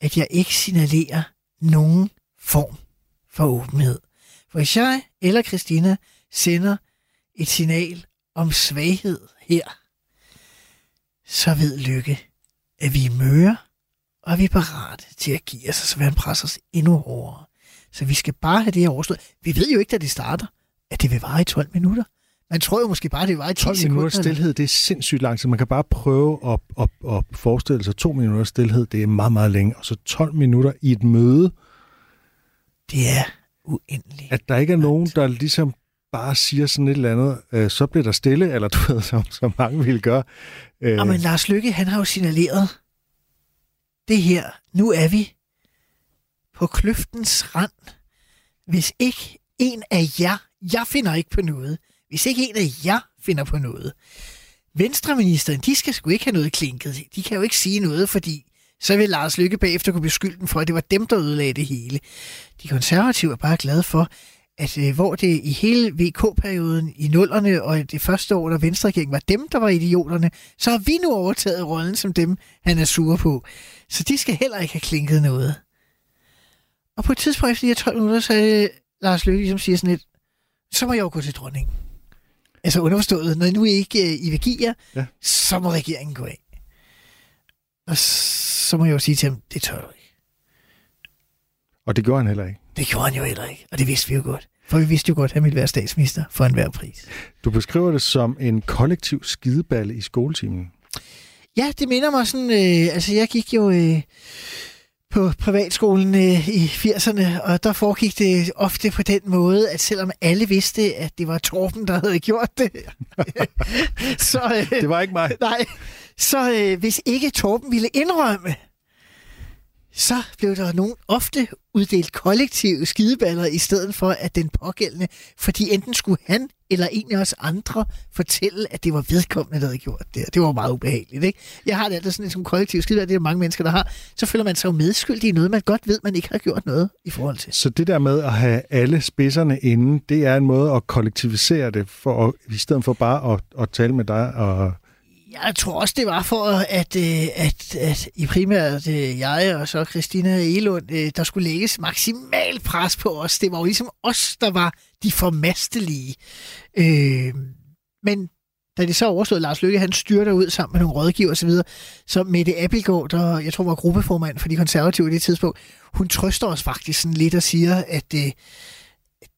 at jeg ikke signalerer nogen form for åbenhed. For hvis jeg eller Christina sender et signal om svaghed her, så ved Lykke, at vi er møre, og vi er parate til at give os, så vil han presse os endnu hårdere. Så vi skal bare have det her overstået. Vi ved jo ikke, da det starter, at det vil vare i 12 minutter. Man tror jo måske bare, det var i 10 12 minutter stillhed, det er sindssygt langt, så man kan bare prøve at, at, at forestille sig to minutter stillhed, det er meget, meget længe. Og så 12 minutter i et møde. Det er uendeligt. At der ikke er nogen, der ligesom bare siger sådan et eller andet, øh, så bliver der stille, eller du ved, som, som mange ville gøre. Øh. Og men Lars Lykke, han har jo signaleret, det her, nu er vi på kløftens rand. Hvis ikke en af jer, jeg finder ikke på noget, hvis ikke en af jer finder på noget. Venstreministeren, de skal sgu ikke have noget klinket. De kan jo ikke sige noget, fordi så vil Lars Lykke bagefter kunne beskylde dem for, at det var dem, der ødelagde det hele. De konservative er bare glade for, at øh, hvor det i hele VK-perioden i nullerne og det første år, der Venstre var dem, der var idioterne, så har vi nu overtaget rollen som dem, han er sur på. Så de skal heller ikke have klinket noget. Og på et tidspunkt efter de her 12 minutter, så er det Lars Løkke, som siger sådan lidt, så må jeg jo gå til dronningen. Altså underforstået, når nu ikke uh, I vil give jer, ja. så må regeringen gå af. Og så må jeg jo sige til ham, det tør du ikke. Og det gjorde han heller ikke. Det gjorde han jo heller ikke, og det vidste vi jo godt. For vi vidste jo godt, at han ville være statsminister for enhver pris. Du beskriver det som en kollektiv skideballe i skoletimen. Ja, det minder mig sådan... Øh, altså, jeg gik jo... Øh, på privatskolen øh, i 80'erne, og der foregik det ofte på den måde, at selvom alle vidste, at det var Torben, der havde gjort det, så... Øh, det var ikke mig. Nej, så øh, hvis ikke Torben ville indrømme, så blev der nogen ofte uddelt kollektive skideballer i stedet for, at den pågældende, fordi enten skulle han eller en af os andre fortælle, at det var vedkommende, der havde gjort det. Det var meget ubehageligt, ikke? Jeg har det altid sådan som kollektiv skideballer, det er mange mennesker, der har. Så føler man sig jo medskyldig i noget, man godt ved, man ikke har gjort noget i forhold til. Så det der med at have alle spidserne inde, det er en måde at kollektivisere det, for at, i stedet for bare at, at tale med dig og jeg tror også, det var for, at, øh, at, at i primært øh, jeg og så Christina Elund, øh, der skulle lægges maksimal pres på os. Det var jo ligesom os, der var de formastelige. Øh, men da det så overstod, Lars Løkke, han styrter ud sammen med nogle rådgiver osv., så, så Mette Appelgaard, der jeg tror var gruppeformand for de konservative i det tidspunkt, hun trøster os faktisk sådan lidt og siger, at øh,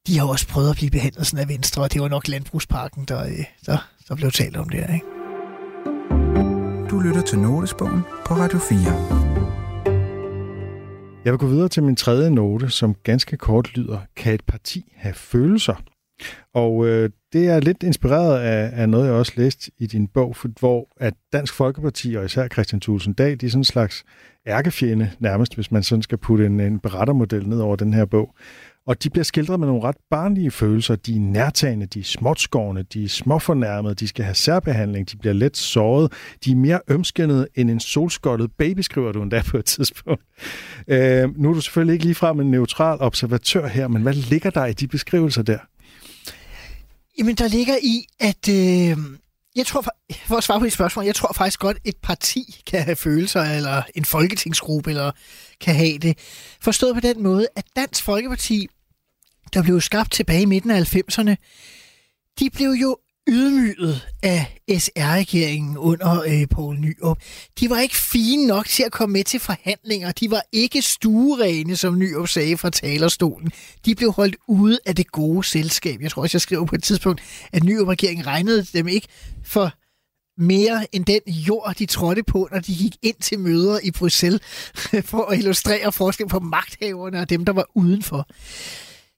de har også prøvet at blive behandlet sådan af Venstre, og det var nok Landbrugsparken, der, øh, der, der blev talt om det, ikke? Du lytter til Notesbogen på Radio 4. Jeg vil gå videre til min tredje note, som ganske kort lyder, kan et parti have følelser? Og øh, det er lidt inspireret af, af noget, jeg også læste i din bog, for, hvor at Dansk Folkeparti og især Christian Thulsen Dag, de er sådan en slags ærkefjende nærmest, hvis man sådan skal putte en, en berettermodel ned over den her bog. Og de bliver skildret med nogle ret barnlige følelser. De er nærtagende, de er småtskårende, de er småfornærmede, de skal have særbehandling, de bliver let såret, de er mere ømskændede end en solskottet baby, skriver du endda på et tidspunkt. Øh, nu er du selvfølgelig ikke ligefrem en neutral observatør her, men hvad ligger der i de beskrivelser der? Jamen, der ligger i, at... Øh, jeg tror, for at svare på dit spørgsmål, jeg tror faktisk godt, et parti kan have følelser, eller en folketingsgruppe, eller kan have det. Forstået på den måde, at Dansk Folkeparti der blev skabt tilbage i midten af 90'erne, de blev jo ydmyget af SR-regeringen under øh, Poul Nyrup. De var ikke fine nok til at komme med til forhandlinger. De var ikke stuerene, som Nyrup sagde fra talerstolen. De blev holdt ude af det gode selskab. Jeg tror også, jeg skrev på et tidspunkt, at Nyrup-regeringen regnede dem ikke for mere end den jord, de trådte på, når de gik ind til møder i Bruxelles, for at illustrere forskel på magthaverne og dem, der var udenfor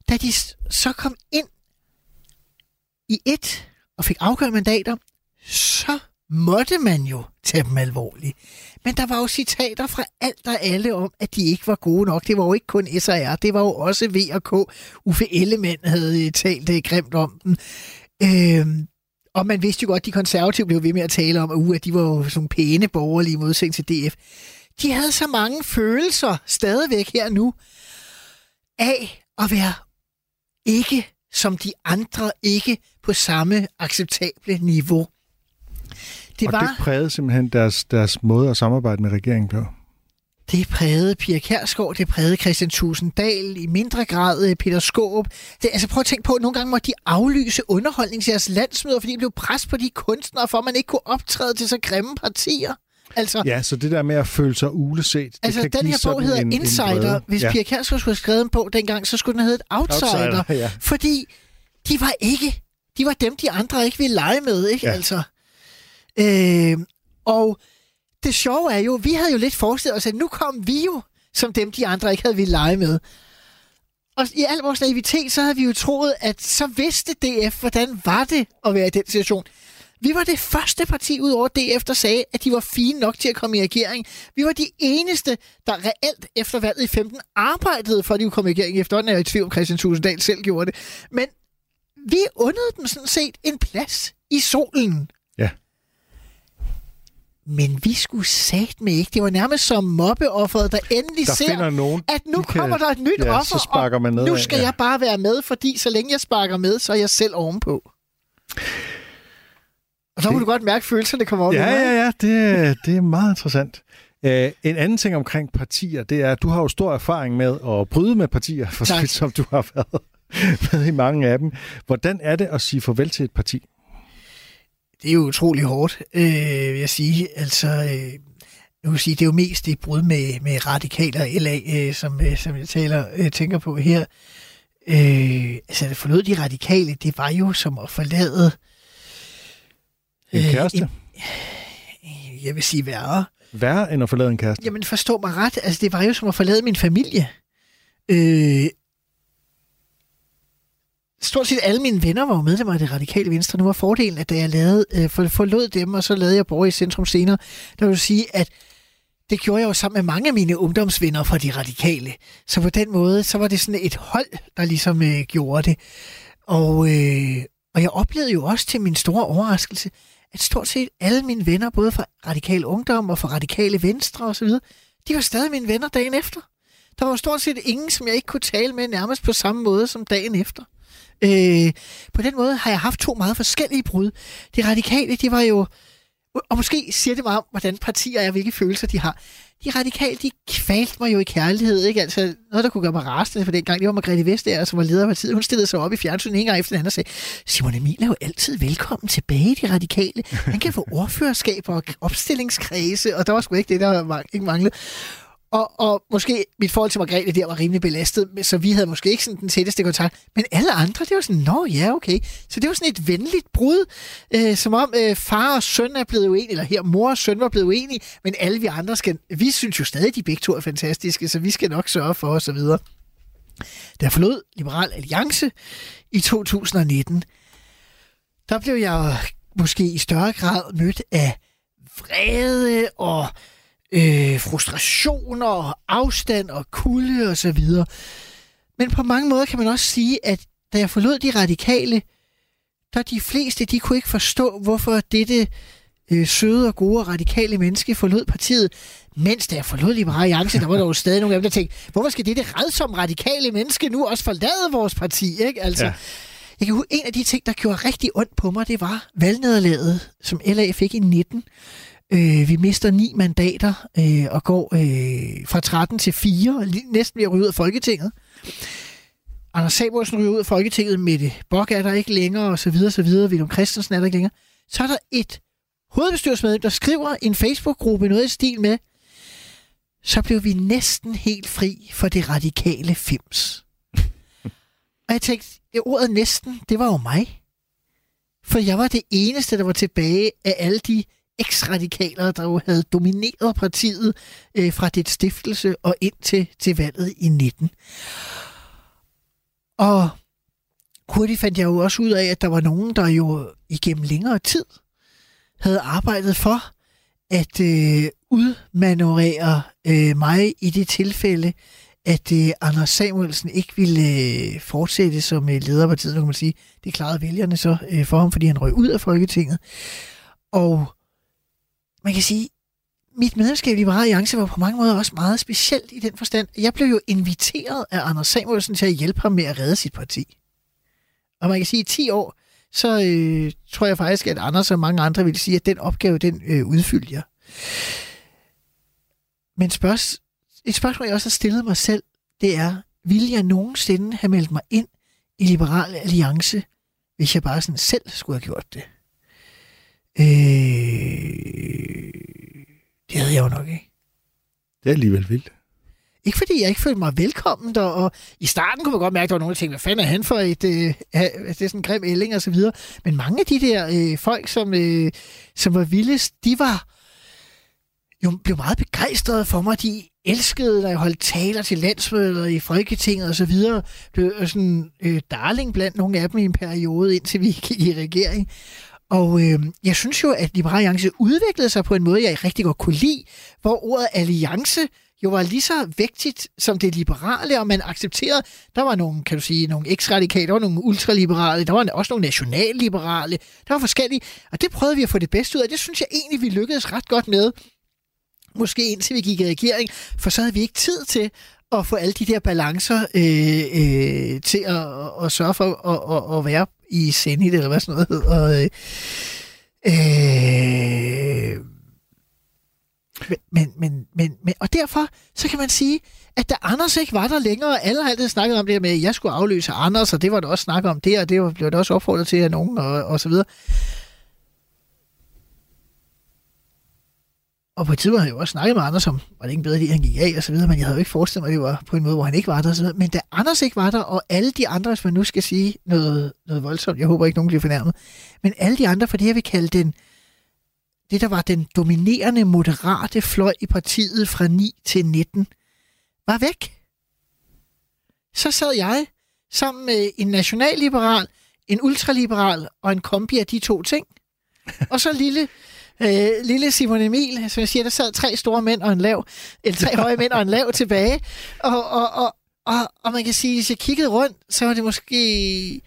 da de så kom ind i et og fik afgørende mandater, så måtte man jo tage dem alvorligt. Men der var jo citater fra alt og alle om, at de ikke var gode nok. Det var jo ikke kun SR, det var jo også V og K. Uffe Ellemann havde øh, talt det grimt om den. Øhm, og man vidste jo godt, at de konservative blev ved med at tale om, at, uh, at de var jo sådan pæne borgerlige modsætning til DF. De havde så mange følelser stadigvæk her nu af at være ikke som de andre, ikke på samme acceptable niveau. Det og var, det prægede simpelthen deres, deres måde at samarbejde med regeringen på? Det prægede Pia Kærsgaard, det prægede Christian Tusinddal, i mindre grad øh, Peter Skåb. Det, altså prøv at tænke på, at nogle gange må de aflyse underholdning til deres landsmøder, fordi de blev pres på de kunstnere, for at man ikke kunne optræde til så grimme partier. Altså, ja, så det der med at føle sig uleset, altså, det kan den her bog hedder en, Insider. En Hvis ja. Pia Kærsgaard skulle have skrevet en bog dengang, så skulle den have heddet Outsider. Outsider ja. Fordi de var ikke, de var dem, de andre ikke ville lege med, ikke? Ja. Altså. Øh, og det sjove er jo, vi havde jo lidt forestillet os, at nu kom vi jo som dem, de andre ikke havde ville lege med. Og i al vores naivitet, så havde vi jo troet, at så vidste DF, hvordan var det at være i den situation. Vi var det første parti ud over DF, der sagde, at de var fine nok til at komme i regering. Vi var de eneste, der reelt efter valget i 15 arbejdede for, at de kunne komme i regering. Efterhånden er jeg i tvivl Christian Tusinddal selv gjorde det. Men vi undede dem sådan set en plads i solen. Ja. Men vi skulle sagt med ikke. Det var nærmest som mobbeofferet, der endelig der ser, nogen, at nu kan, kommer der et nyt ja, offer, så sparker man ned og nu skal af, ja. jeg bare være med, fordi så længe jeg sparker med, så er jeg selv ovenpå. Og så må det... du godt mærke, at følelserne kommer op. Ja, ja, ja. Det, det er meget interessant. Uh, en anden ting omkring partier, det er, at du har jo stor erfaring med at bryde med partier, for så vidt som du har været med i mange af dem. Hvordan er det at sige farvel til et parti? Det er jo utrolig hårdt, øh, vil jeg sige. Altså, øh, jeg vil sige, det er jo mest det brud med, med radikaler LA, øh, som, øh, som jeg taler, øh, tænker på her. Øh, altså, det forlod de radikale, det var jo som at forlade... En øh, kæreste? En, jeg vil sige værre. Værre end at forlade en kæreste? Jamen, forstå mig ret. Altså, det var jo som at forlade min familie. Øh, stort set alle mine venner var jo medlemmer af det radikale venstre. Nu var fordelen, at da jeg lavede, øh, for, forlod dem, og så lavede jeg borger i centrum senere, der vil sige, at det gjorde jeg jo sammen med mange af mine ungdomsvenner fra de radikale. Så på den måde, så var det sådan et hold, der ligesom øh, gjorde det. Og, øh, og jeg oplevede jo også til min store overraskelse, at stort set alle mine venner, både fra radikal ungdom og fra radikale venstre osv., de var stadig mine venner dagen efter. Der var stort set ingen, som jeg ikke kunne tale med nærmest på samme måde som dagen efter. Øh, på den måde har jeg haft to meget forskellige brud. De radikale, de var jo... Og måske siger det meget om, hvordan partier er, hvilke følelser de har. De radikale, de kvalte mig jo i kærlighed. Ikke? Altså, noget, der kunne gøre mig rasende for den gang, det var Margrethe Vestager, som var leder af partiet. Hun stillede sig op i fjernsynet en gang efter den anden og sagde, Simon Emil er jo altid velkommen tilbage de radikale. Han kan få ordførerskaber og opstillingskredse, og der var sgu ikke det, der ikke manglede. Og, og måske mit forhold til Margrethe der var rimelig belastet, så vi havde måske ikke sådan den tætteste kontakt. Men alle andre, det var sådan, nå ja, okay. Så det var sådan et venligt brud, øh, som om øh, far og søn er blevet uenige, eller her mor og søn var blevet uenige, men alle vi andre skal, vi synes jo stadig, de begge to er fantastiske, så vi skal nok sørge for os og videre. Der forlod Liberal Alliance i 2019, der blev jeg måske i større grad mødt af vrede og øh, frustrationer og afstand og kulde og så videre. Men på mange måder kan man også sige, at da jeg forlod de radikale, der de fleste, de kunne ikke forstå, hvorfor dette øh, søde og gode og radikale menneske forlod partiet, mens da jeg forlod Liberale Alliance, der var der jo stadig nogle af dem, der tænkte, hvorfor skal dette redsomme radikale menneske nu også forlade vores parti? Ikke? Altså, ja. Jeg kan en af de ting, der gjorde rigtig ondt på mig, det var valgnederlaget, som LA fik i 19. Øh, vi mister ni mandater øh, og går øh, fra 13 til 4, næsten ved at ryge ud af Folketinget. Anders Samuelsen ryger ud af Folketinget, Mette Bok er der ikke længere, og så videre, så videre. Willem Christensen er der ikke længere. Så er der et hovedbestyrelsesmedlem, der skriver en Facebook-gruppe noget i stil med, så blev vi næsten helt fri for det radikale fims. og jeg tænkte, ja, ordet næsten, det var jo mig. For jeg var det eneste, der var tilbage af alle de eksradikalere, der jo havde domineret partiet øh, fra dit stiftelse og ind til, til valget i 19. Og hurtigt fandt jeg jo også ud af, at der var nogen, der jo igennem længere tid havde arbejdet for, at øh, udmanøvrere øh, mig i det tilfælde, at øh, Anders Samuelsen ikke ville øh, fortsætte som øh, leder af partiet, kan man sige. Det klarede vælgerne så øh, for ham, fordi han røg ud af Folketinget. Og man kan sige, mit medlemskab i Liberale Alliance var på mange måder også meget specielt i den forstand. Jeg blev jo inviteret af Anders Samuelsen til at hjælpe ham med at redde sit parti. Og man kan sige, at i 10 år, så øh, tror jeg faktisk, at Anders og mange andre vil sige, at den opgave, den øh, udfyldte jeg. Men spørgs, et spørgsmål, jeg også har stillet mig selv, det er, vil jeg nogensinde have meldt mig ind i Liberal Alliance, hvis jeg bare sådan selv skulle have gjort det? Øh, det havde jeg jo nok ikke. Det er alligevel vildt. Ikke fordi jeg ikke følte mig velkommen der, og i starten kunne man godt mærke, at der var nogle ting, hvad fanden er han for et, øh, det er sådan en grim ælling og så videre. Men mange af de der øh, folk, som, øh, som var vildest, de var jo blev meget begejstrede for mig. De elskede, da jeg holdt taler til landsmøder i Folketinget og så videre. Blev sådan øh, darling blandt nogle af dem i en periode, indtil vi gik i regering. Og øh, jeg synes jo, at Liberale Alliance udviklede sig på en måde, jeg rigtig godt kunne lide, hvor ordet alliance jo var lige så vigtigt som det liberale, og man accepterede, der var nogle, kan du sige, nogle eksradikale, der var nogle ultraliberale, der var også nogle nationalliberale, der var forskellige, og det prøvede vi at få det bedste ud af. Det synes jeg egentlig, vi lykkedes ret godt med, måske indtil vi gik i regering, for så havde vi ikke tid til at få alle de der balancer øh, øh, til at, at sørge for at, at, at være i Zenit, eller hvad sådan noget hedder. Og, øh, øh, men, men, men, men, og derfor, så kan man sige, at da Anders ikke var der længere, alle har altid snakket om det her med, at jeg skulle afløse Anders, og det var der også snakket om det, og det blev der også opfordret til af nogen, og, og så videre. Og på et tidspunkt havde jeg jo også snakket med Anders om, var det ikke bedre, at han gik af og så videre, men jeg havde jo ikke forestillet mig, at det var på en måde, hvor han ikke var der og så videre. Men da Anders ikke var der, og alle de andre, hvis man nu skal sige noget, noget voldsomt, jeg håber ikke, nogen bliver fornærmet, men alle de andre, for det jeg vil kalde den, det der var den dominerende, moderate fløj i partiet fra 9 til 19, var væk. Så sad jeg sammen med en nationalliberal, en ultraliberal og en kombi af de to ting. Og så lille øh, lille Simon Emil, som jeg siger, der sad tre store mænd og en lav, eller tre høje mænd og en lav tilbage. Og, og, og, og, og man kan sige, hvis jeg kiggede rundt, så var det måske...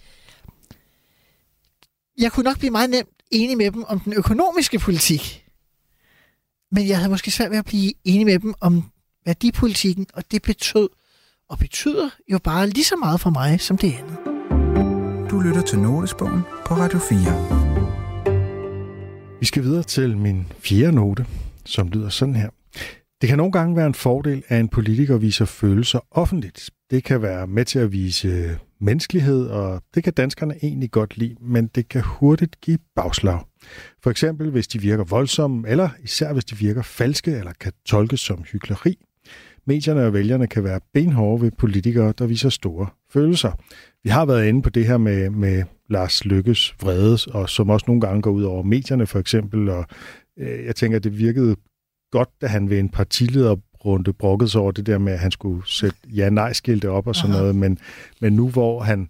Jeg kunne nok blive meget nemt enig med dem om den økonomiske politik. Men jeg havde måske svært ved at blive enig med dem om værdipolitikken, og det betød og betyder jo bare lige så meget for mig som det andet. Du lytter til Notesbogen på Radio 4. Vi skal videre til min fjerde note, som lyder sådan her. Det kan nogle gange være en fordel, at en politiker viser følelser offentligt. Det kan være med til at vise menneskelighed, og det kan danskerne egentlig godt lide, men det kan hurtigt give bagslag. For eksempel hvis de virker voldsomme, eller især hvis de virker falske eller kan tolkes som hykleri. Medierne og vælgerne kan være benhårde ved politikere, der viser store følelser. Vi har været inde på det her med, med Lars Lykkes vredes, og som også nogle gange går ud over medierne for eksempel. Og øh, jeg tænker, det virkede godt, da han ved en partilederrunde brokkede sig over det der med, at han skulle sætte ja-nej-skilte op og sådan Aha. noget. Men, men nu hvor han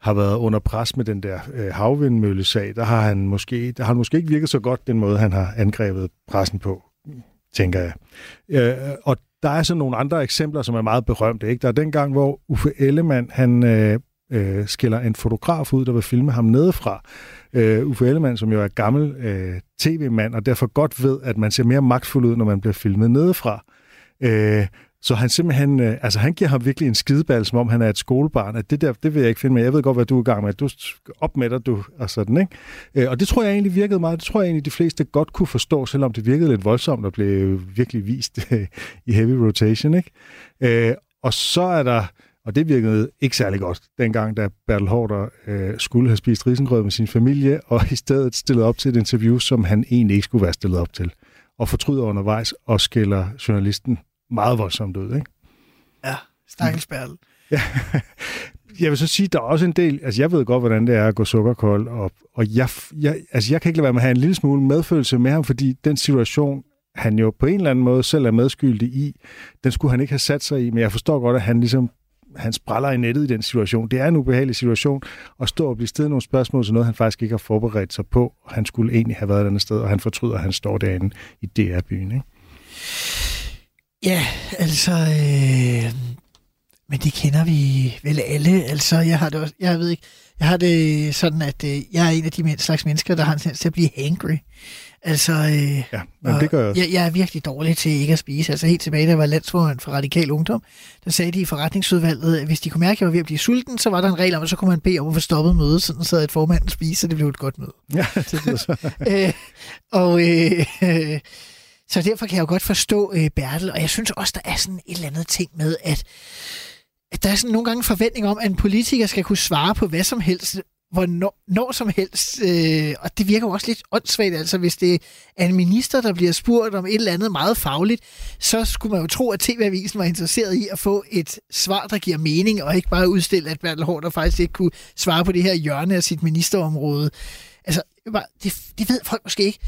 har været under pres med den der øh, havvindmøllesag, der har han måske, der har han måske ikke virket så godt den måde, han har angrebet pressen på, tænker jeg. Øh, og der er så nogle andre eksempler, som er meget berømte. Ikke? Der er den gang, hvor Uffe Ellemann, han øh, øh, skiller en fotograf ud, der vil filme ham nedefra. Øh, Uffe Ellemann, som jo er gammel øh, tv-mand, og derfor godt ved, at man ser mere magtfuld ud, når man bliver filmet nedefra. Øh, så han simpelthen, øh, altså han giver ham virkelig en skideball, som om han er et skolebarn, at det der, det vil jeg ikke finde med. Jeg ved godt, hvad du er i gang med. Du op med dig, du, og sådan, ikke? Øh, og det tror jeg egentlig virkede meget. Det tror jeg egentlig, de fleste godt kunne forstå, selvom det virkede lidt voldsomt og blev virkelig vist øh, i heavy rotation, ikke? Øh, og så er der, og det virkede ikke særlig godt, dengang da Bertel Hårder øh, skulle have spist risengrød med sin familie, og i stedet stillede op til et interview, som han egentlig ikke skulle være stillet op til. Og fortryder undervejs og skælder journalisten meget voldsomt ud, ikke? Ja, stakkels Bertel. Ja. Jeg vil så sige, der er også en del, altså jeg ved godt, hvordan det er at gå sukkerkold, og, og jeg, jeg, altså jeg kan ikke lade være med at have en lille smule medfølelse med ham, fordi den situation, han jo på en eller anden måde selv er medskyldig i, den skulle han ikke have sat sig i, men jeg forstår godt, at han ligesom han spræller i nettet i den situation. Det er en ubehagelig situation at stå og blive stillet nogle spørgsmål til noget, han faktisk ikke har forberedt sig på. Han skulle egentlig have været et andet sted, og han fortryder, at han står derinde i DR-byen. Ikke? Ja, altså... Øh, men det kender vi vel alle. Altså, jeg har det også, jeg ved ikke, jeg har det sådan, at øh, jeg er en af de slags mennesker, der har en tendens til at blive hangry. Altså, øh, ja, men det gør jeg også. Jeg, jeg er virkelig dårlig til ikke at spise. Altså helt tilbage, da jeg var landsformand for Radikal Ungdom, der sagde de i forretningsudvalget, at hvis de kunne mærke, at jeg var ved at blive sulten, så var der en regel om, at så kunne man bede om at få stoppet mødet, sådan så et formanden spise, så det blev et godt møde. Ja, det så. øh, og øh, øh, så derfor kan jeg jo godt forstå øh, Bertel, og jeg synes også, der er sådan et eller andet ting med, at, at der er sådan nogle gange forventning om, at en politiker skal kunne svare på hvad som helst, hvornår når som helst. Øh, og det virker jo også lidt åndssvagt, altså hvis det er en minister, der bliver spurgt om et eller andet meget fagligt, så skulle man jo tro, at TV-avisen var interesseret i at få et svar, der giver mening, og ikke bare udstille, at Bertel Hård faktisk ikke kunne svare på det her hjørne af sit ministerområde. Altså, det, det ved folk måske ikke.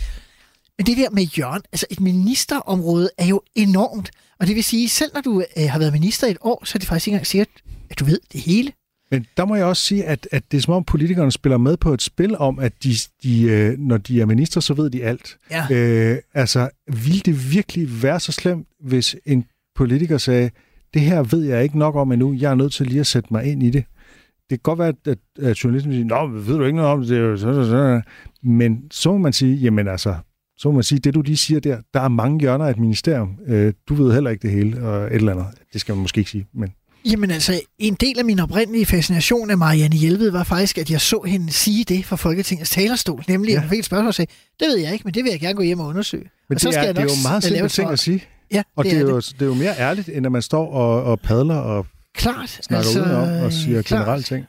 Men det der med Jørgen, altså et ministerområde er jo enormt. Og det vil sige, selv når du øh, har været minister et år, så er det faktisk ikke engang sikkert, at du ved det hele. Men der må jeg også sige, at, at det er som om politikerne spiller med på et spil om, at de, de, øh, når de er minister, så ved de alt. Ja. Øh, altså, vil det virkelig være så slemt, hvis en politiker sagde, det her ved jeg ikke nok om endnu, jeg er nødt til lige at sætte mig ind i det. Det kan godt være, at, at, journalisten siger, nå, ved du ikke noget om det, men så må man sige, jamen altså, så må man sige, det du lige siger der, der er mange hjørner af et ministerium. Øh, du ved heller ikke det hele, og et eller andet. Det skal man måske ikke sige, men... Jamen altså, en del af min oprindelige fascination af Marianne Hjelved var faktisk, at jeg så hende sige det fra Folketingets talerstol, nemlig ja. at hun fik et spørgsmål og sagde, det ved jeg ikke, men det vil jeg gerne gå hjem og undersøge. Men og det, er, det er jo meget simpelt ting at sige. Ja, og det, det, er, er jo, det. det er jo mere ærligt, end at man står og, og padler og klart, snakker altså, udenom og siger klart. generelle ting.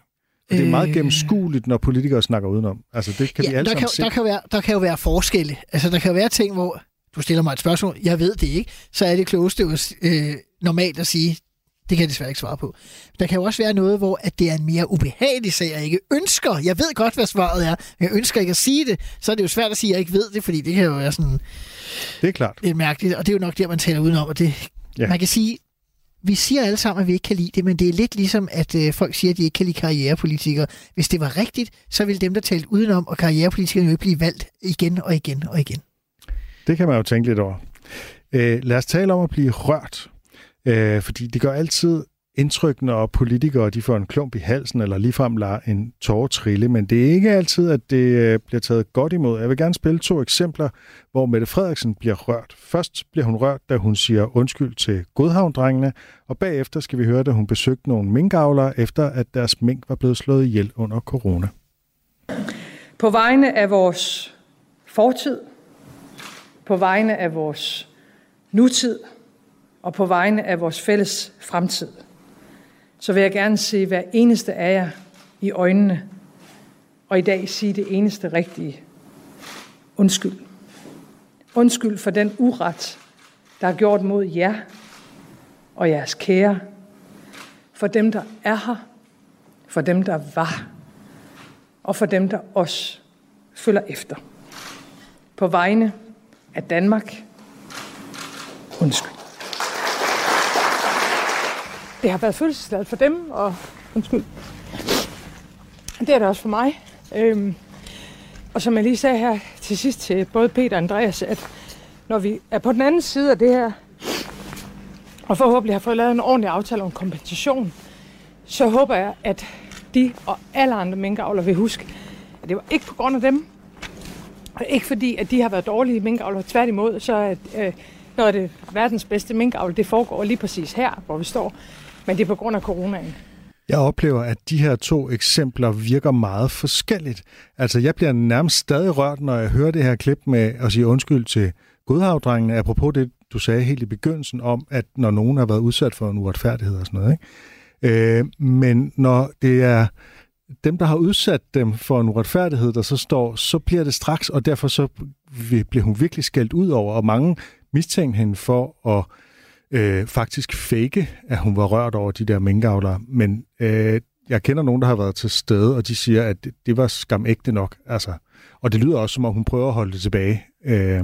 Det er meget gennemskueligt, når politikere snakker udenom. Altså, det kan ja, vi alle der kan, se. der, kan være, der kan jo være forskelle. Altså, der kan være ting, hvor du stiller mig et spørgsmål, jeg ved det ikke, så er det klogeste jo øh, normalt at sige, det kan jeg desværre ikke svare på. Der kan jo også være noget, hvor at det er en mere ubehagelig sag, jeg ikke ønsker. Jeg ved godt, hvad svaret er, men jeg ønsker ikke at sige det. Så er det jo svært at sige, at jeg ikke ved det, fordi det kan jo være sådan Det er klart. lidt mærkeligt. Og det er jo nok der, man taler udenom. Og det, ja. Man kan sige, vi siger alle sammen, at vi ikke kan lide det, men det er lidt ligesom, at øh, folk siger, at de ikke kan lide karrierepolitikere. Hvis det var rigtigt, så ville dem, der talte udenom, og karrierepolitikerne jo ikke blive valgt igen og igen og igen. Det kan man jo tænke lidt over. Øh, lad os tale om at blive rørt. Øh, fordi det gør altid indtryk, når politikere de får en klump i halsen, eller ligefrem lader en tårer trille, men det er ikke altid, at det øh, bliver taget godt imod. Jeg vil gerne spille to eksempler, hvor Mette Frederiksen bliver rørt. Først bliver hun rørt, da hun siger undskyld til Godhavndrengene, og bagefter skal vi høre, da hun besøgte nogle minkavlere, efter at deres mink var blevet slået ihjel under corona. På vegne af vores fortid, på vegne af vores nutid og på vegne af vores fælles fremtid, så vil jeg gerne se hver eneste af jer i øjnene og i dag sige det eneste rigtige. Undskyld. Undskyld for den uret, der er gjort mod jer og jeres kære, for dem, der er her, for dem, der var, og for dem, der også følger efter. På vegne af Danmark. Undskyld. Det har været følelsesladet for dem, og undskyld. Det er det også for mig. Øhm, og som jeg lige sagde her til sidst til både Peter og Andreas, at når vi er på den anden side af det her, og forhåbentlig har fået lavet en ordentlig aftale om kompensation, så håber jeg, at de og alle andre minkavler vil huske, at det var ikke på grund af dem, og ikke fordi, at de har været dårlige minkavler. Tværtimod, så er øh, noget af det verdens bedste minkavl, det foregår lige præcis her, hvor vi står. Men det er på grund af coronaen. Jeg oplever, at de her to eksempler virker meget forskelligt. Altså, jeg bliver nærmest stadig rørt, når jeg hører det her klip med at sige undskyld til godhavdrengene, apropos det, du sagde helt i begyndelsen om, at når nogen har været udsat for en uretfærdighed og sådan noget. Ikke? Øh, men når det er dem, der har udsat dem for en uretfærdighed, der så står, så bliver det straks, og derfor så bliver hun virkelig skældt ud over, og mange mistænkte hende for at øh, faktisk fake, at hun var rørt over de der minkavlere. Men øh, jeg kender nogen, der har været til stede, og de siger, at det, det var skam ægte nok. Altså, og det lyder også, som om hun prøver at holde det tilbage. Øh,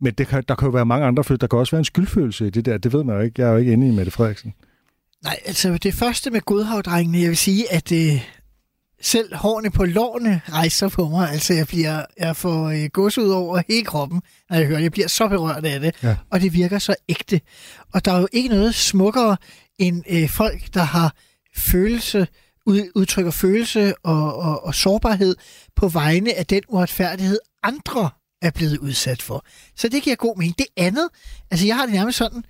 men det kan, der kan jo være mange andre følelser. Der kan også være en skyldfølelse i det der. Det ved man jo ikke. Jeg er jo ikke inde i Mette Frederiksen. Nej, altså det første med godhavdrengene, jeg vil sige, at øh, selv hårene på lårene rejser på mig. Altså jeg, bliver, jeg får øh, gås ud over hele kroppen, når jeg hører det. Jeg bliver så berørt af det, Ja. og det virker så ægte. Og der er jo ikke noget smukkere end øh, folk, der har følelse, ud, udtrykker følelse og, og, og sårbarhed på vegne af den uretfærdighed, andre er blevet udsat for. Så det giver god mening. Det andet, altså jeg har det nærmest sådan,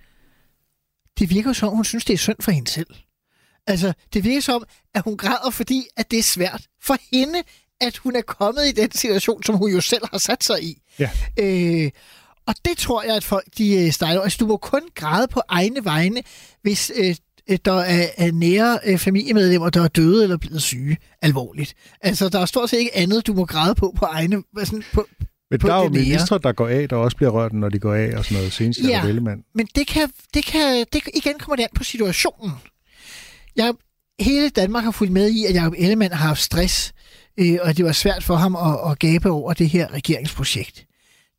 det virker jo som, hun synes, det er synd for hende selv. Altså, det virker som, at hun græder, fordi at det er svært for hende, at hun er kommet i den situation, som hun jo selv har sat sig i. Ja. Øh, og det tror jeg, at folk de øh, stejler. Altså, du må kun græde på egne vegne, hvis øh, øh, der er, er nære øh, familiemedlemmer, der er døde eller blevet syge alvorligt. Altså, der er stort set ikke andet, du må græde på på egne... Sådan, på, Men på der er jo ministre, der går af, der også bliver rørt, når de går af og sådan noget. Senest Ja. ja. Vellemann. Men det kan, det kan, det, igen kommer det an på situationen. Jeg, hele Danmark har fulgt med i, at Jacob Ellemann har haft stress, øh, og det var svært for ham at, at gabe over det her regeringsprojekt.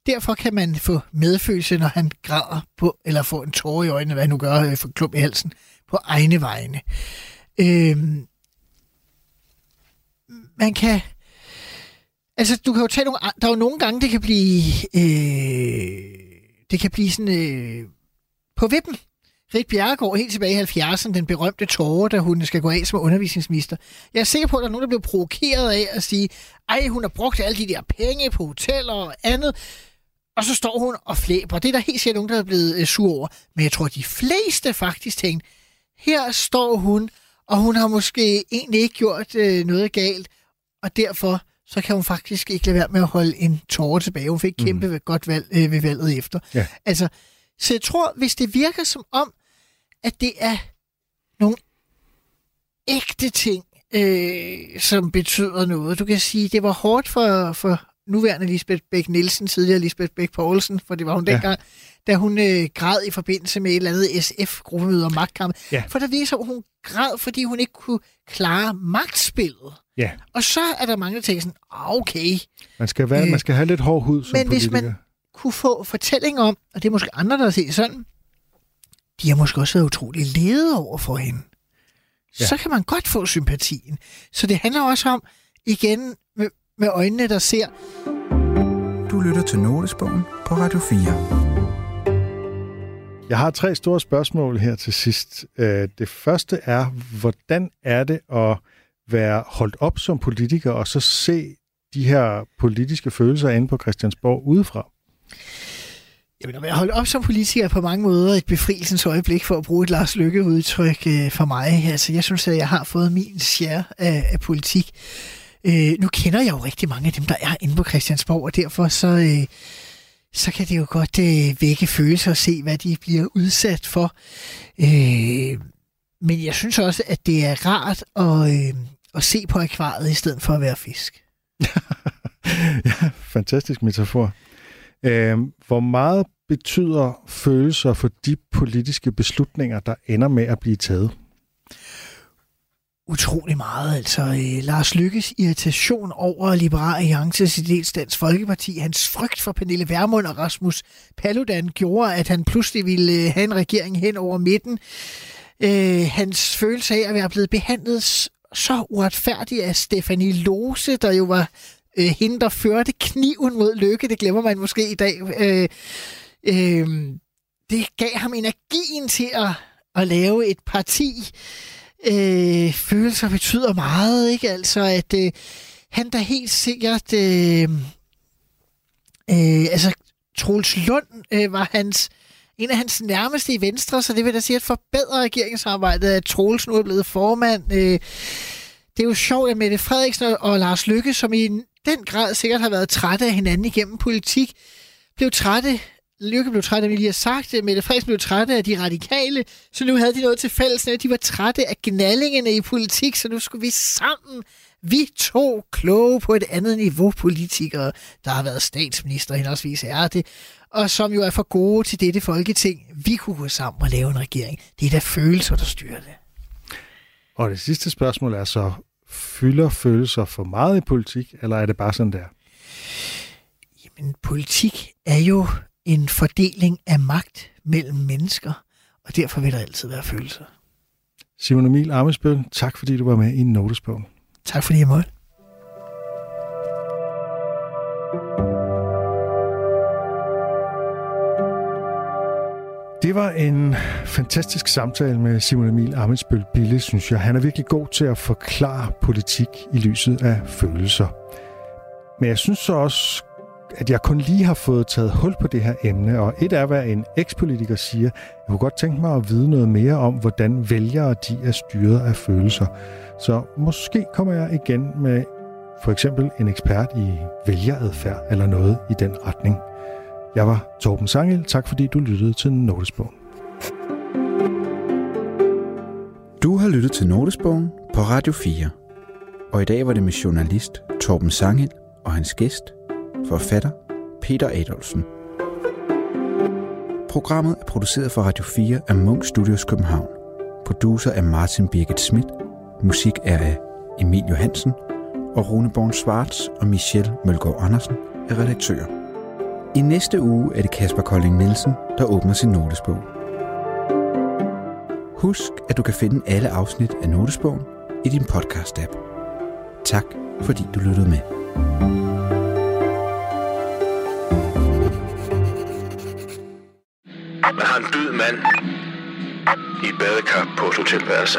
Derfor kan man få medfølelse, når han græder på, eller får en tårer i øjnene, hvad han nu gør, øh, for klump i halsen, på egne vegne. Øh, man kan... Altså, du kan jo tage nogle... Der er jo nogle gange, det kan blive... Øh, det kan blive sådan... Øh, på vippen. Rit Bjerregaard helt tilbage i 70'erne, den berømte tårer, da hun skal gå af som undervisningsminister. Jeg er sikker på, at der er nogen, der bliver provokeret af at sige, ej, hun har brugt alle de der penge på hoteller og andet, og så står hun og flæber. Det er der helt sikkert nogen, der er blevet øh, sur over. Men jeg tror, at de fleste faktisk tænkte, her står hun, og hun har måske egentlig ikke gjort øh, noget galt, og derfor så kan hun faktisk ikke lade være med at holde en tårer tilbage. Hun fik kæmpe mm. godt valg øh, ved valget efter. Ja. Altså, så jeg tror, hvis det virker som om, at det er nogle ægte ting, øh, som betyder noget. Du kan sige, det var hårdt for, for nuværende Lisbeth Bæk Nielsen, tidligere Lisbeth Bæk Poulsen, for det var hun Ja. dengang, da hun øh, græd i forbindelse med et eller andet SF-gruppemøde om magtkamp. Ja. For der som, hun græd, fordi hun ikke kunne klare magtspillet. Ja, Og så er der mange, der tænker sådan, "Ah, okay, man skal, være, Øh, man skal have lidt hård hud som men hvis politiker. man kunne få fortælling om, og det er måske andre, der har set sådan, de har måske også været utrolig lede over for hende. Ja. Så kan man godt få sympatien. Så det handler også om, igen med, med øjnene, der ser, Du lytter til Notesbogen på Radio 4. Jeg har tre store spørgsmål her til sidst. Øh, Det første er, hvordan er det at være holdt op som politiker, og så se de her politiske følelser inde på Christiansborg udefra? Jamen, at være holdt op som politiker er på mange måder et befrielsens øjeblik for at bruge et Lars Lykke-udtryk øh, for mig. Altså, jeg synes, at jeg har fået min share af, af politik. Øh, nu kender jeg jo rigtig mange af dem, der er inde på Christiansborg, og derfor så, øh, så kan det jo godt øh, vække følelser og se, hvad de bliver udsat for. Øh, men jeg synes også, at det er rart at, øh, at se på akvariet i stedet for at være fisk. ja, fantastisk metafor. Øh, hvor meget betyder følelser for de politiske beslutninger, der ender med at blive taget? utrolig meget. Altså øh, Lars Lykkes irritation over Liberal Alliances i dels Dansk Folkeparti, hans frygt for Pernille Vermund og Rasmus Paludan gjorde, at han pludselig ville øh, have en regering hen over midten. Øh, hans følelse af at være blevet behandlet så uretfærdigt af Stefanie Lose, der jo var øh, hende, der førte kniven mod Lykke, det glemmer man måske i dag. Øh, øh, det gav ham energien til at, at lave et parti, øh, følelser betyder meget, ikke? Altså, at øh, han der helt sikkert... Øh, øh, altså, Troels Lund øh, var hans en af hans nærmeste i Venstre, så det vil da sige at forbedre regeringsarbejdet, at Troels nu er blevet formand. Øh, det er jo sjovt, at Mette Frederiksen og- og Lars Lykke, som i den grad sikkert har været trætte af hinanden igennem politik, blev trætte Lykke blev træt af, vi lige har sagt. Mette Frederiksen blev træt af de radikale, så nu havde de noget til fælles. at De var trætte af gnallingerne i politik, så nu skulle vi sammen, vi to kloge på et andet niveau politikere, der har været statsminister, henholdsvis er det, og som jo er for gode til dette folketing. Vi kunne gå sammen og lave en regering. Det er da følelser, der styrer det. Og det sidste spørgsmål er så, fylder følelser for meget i politik, eller er det bare sådan der? Jamen, politik er jo en fordeling af magt mellem mennesker, og derfor vil der altid være følelser. Simon Emil Amesbøl, tak fordi du var med i Notesbogen. Tak fordi jeg måtte. Det var en fantastisk samtale med Simon Emil Amitsbøl Bille, synes jeg. Han er virkelig god til at forklare politik i lyset af følelser. Men jeg synes så også, at jeg kun lige har fået taget hul på det her emne, og et er, hvad en ekspolitiker siger. Jeg kunne godt tænke mig at vide noget mere om, hvordan vælgere de er styret af følelser. Så måske kommer jeg igen med for eksempel en ekspert i vælgeradfærd eller noget i den retning. Jeg var Torben Sangel. Tak fordi du lyttede til Notesbogen. Du har lyttet til Notesbogen på Radio 4. Og i dag var det med journalist Torben Sangel og hans gæst, forfatter Peter Adolfsen. Programmet er produceret for Radio 4 af Munk Studios København. Producer er Martin Birgit Schmidt. Musik er af Emil Johansen. Og Rune Born Schwartz og Michelle Mølgaard Andersen er redaktører. I næste uge er det Kasper Kolding Nielsen, der åbner sin notesbog. Husk, at du kan finde alle afsnit af Notesbogen i din podcast-app. Tak, fordi du lyttede med. Man har en død mand i et badekar på et hotelværelse.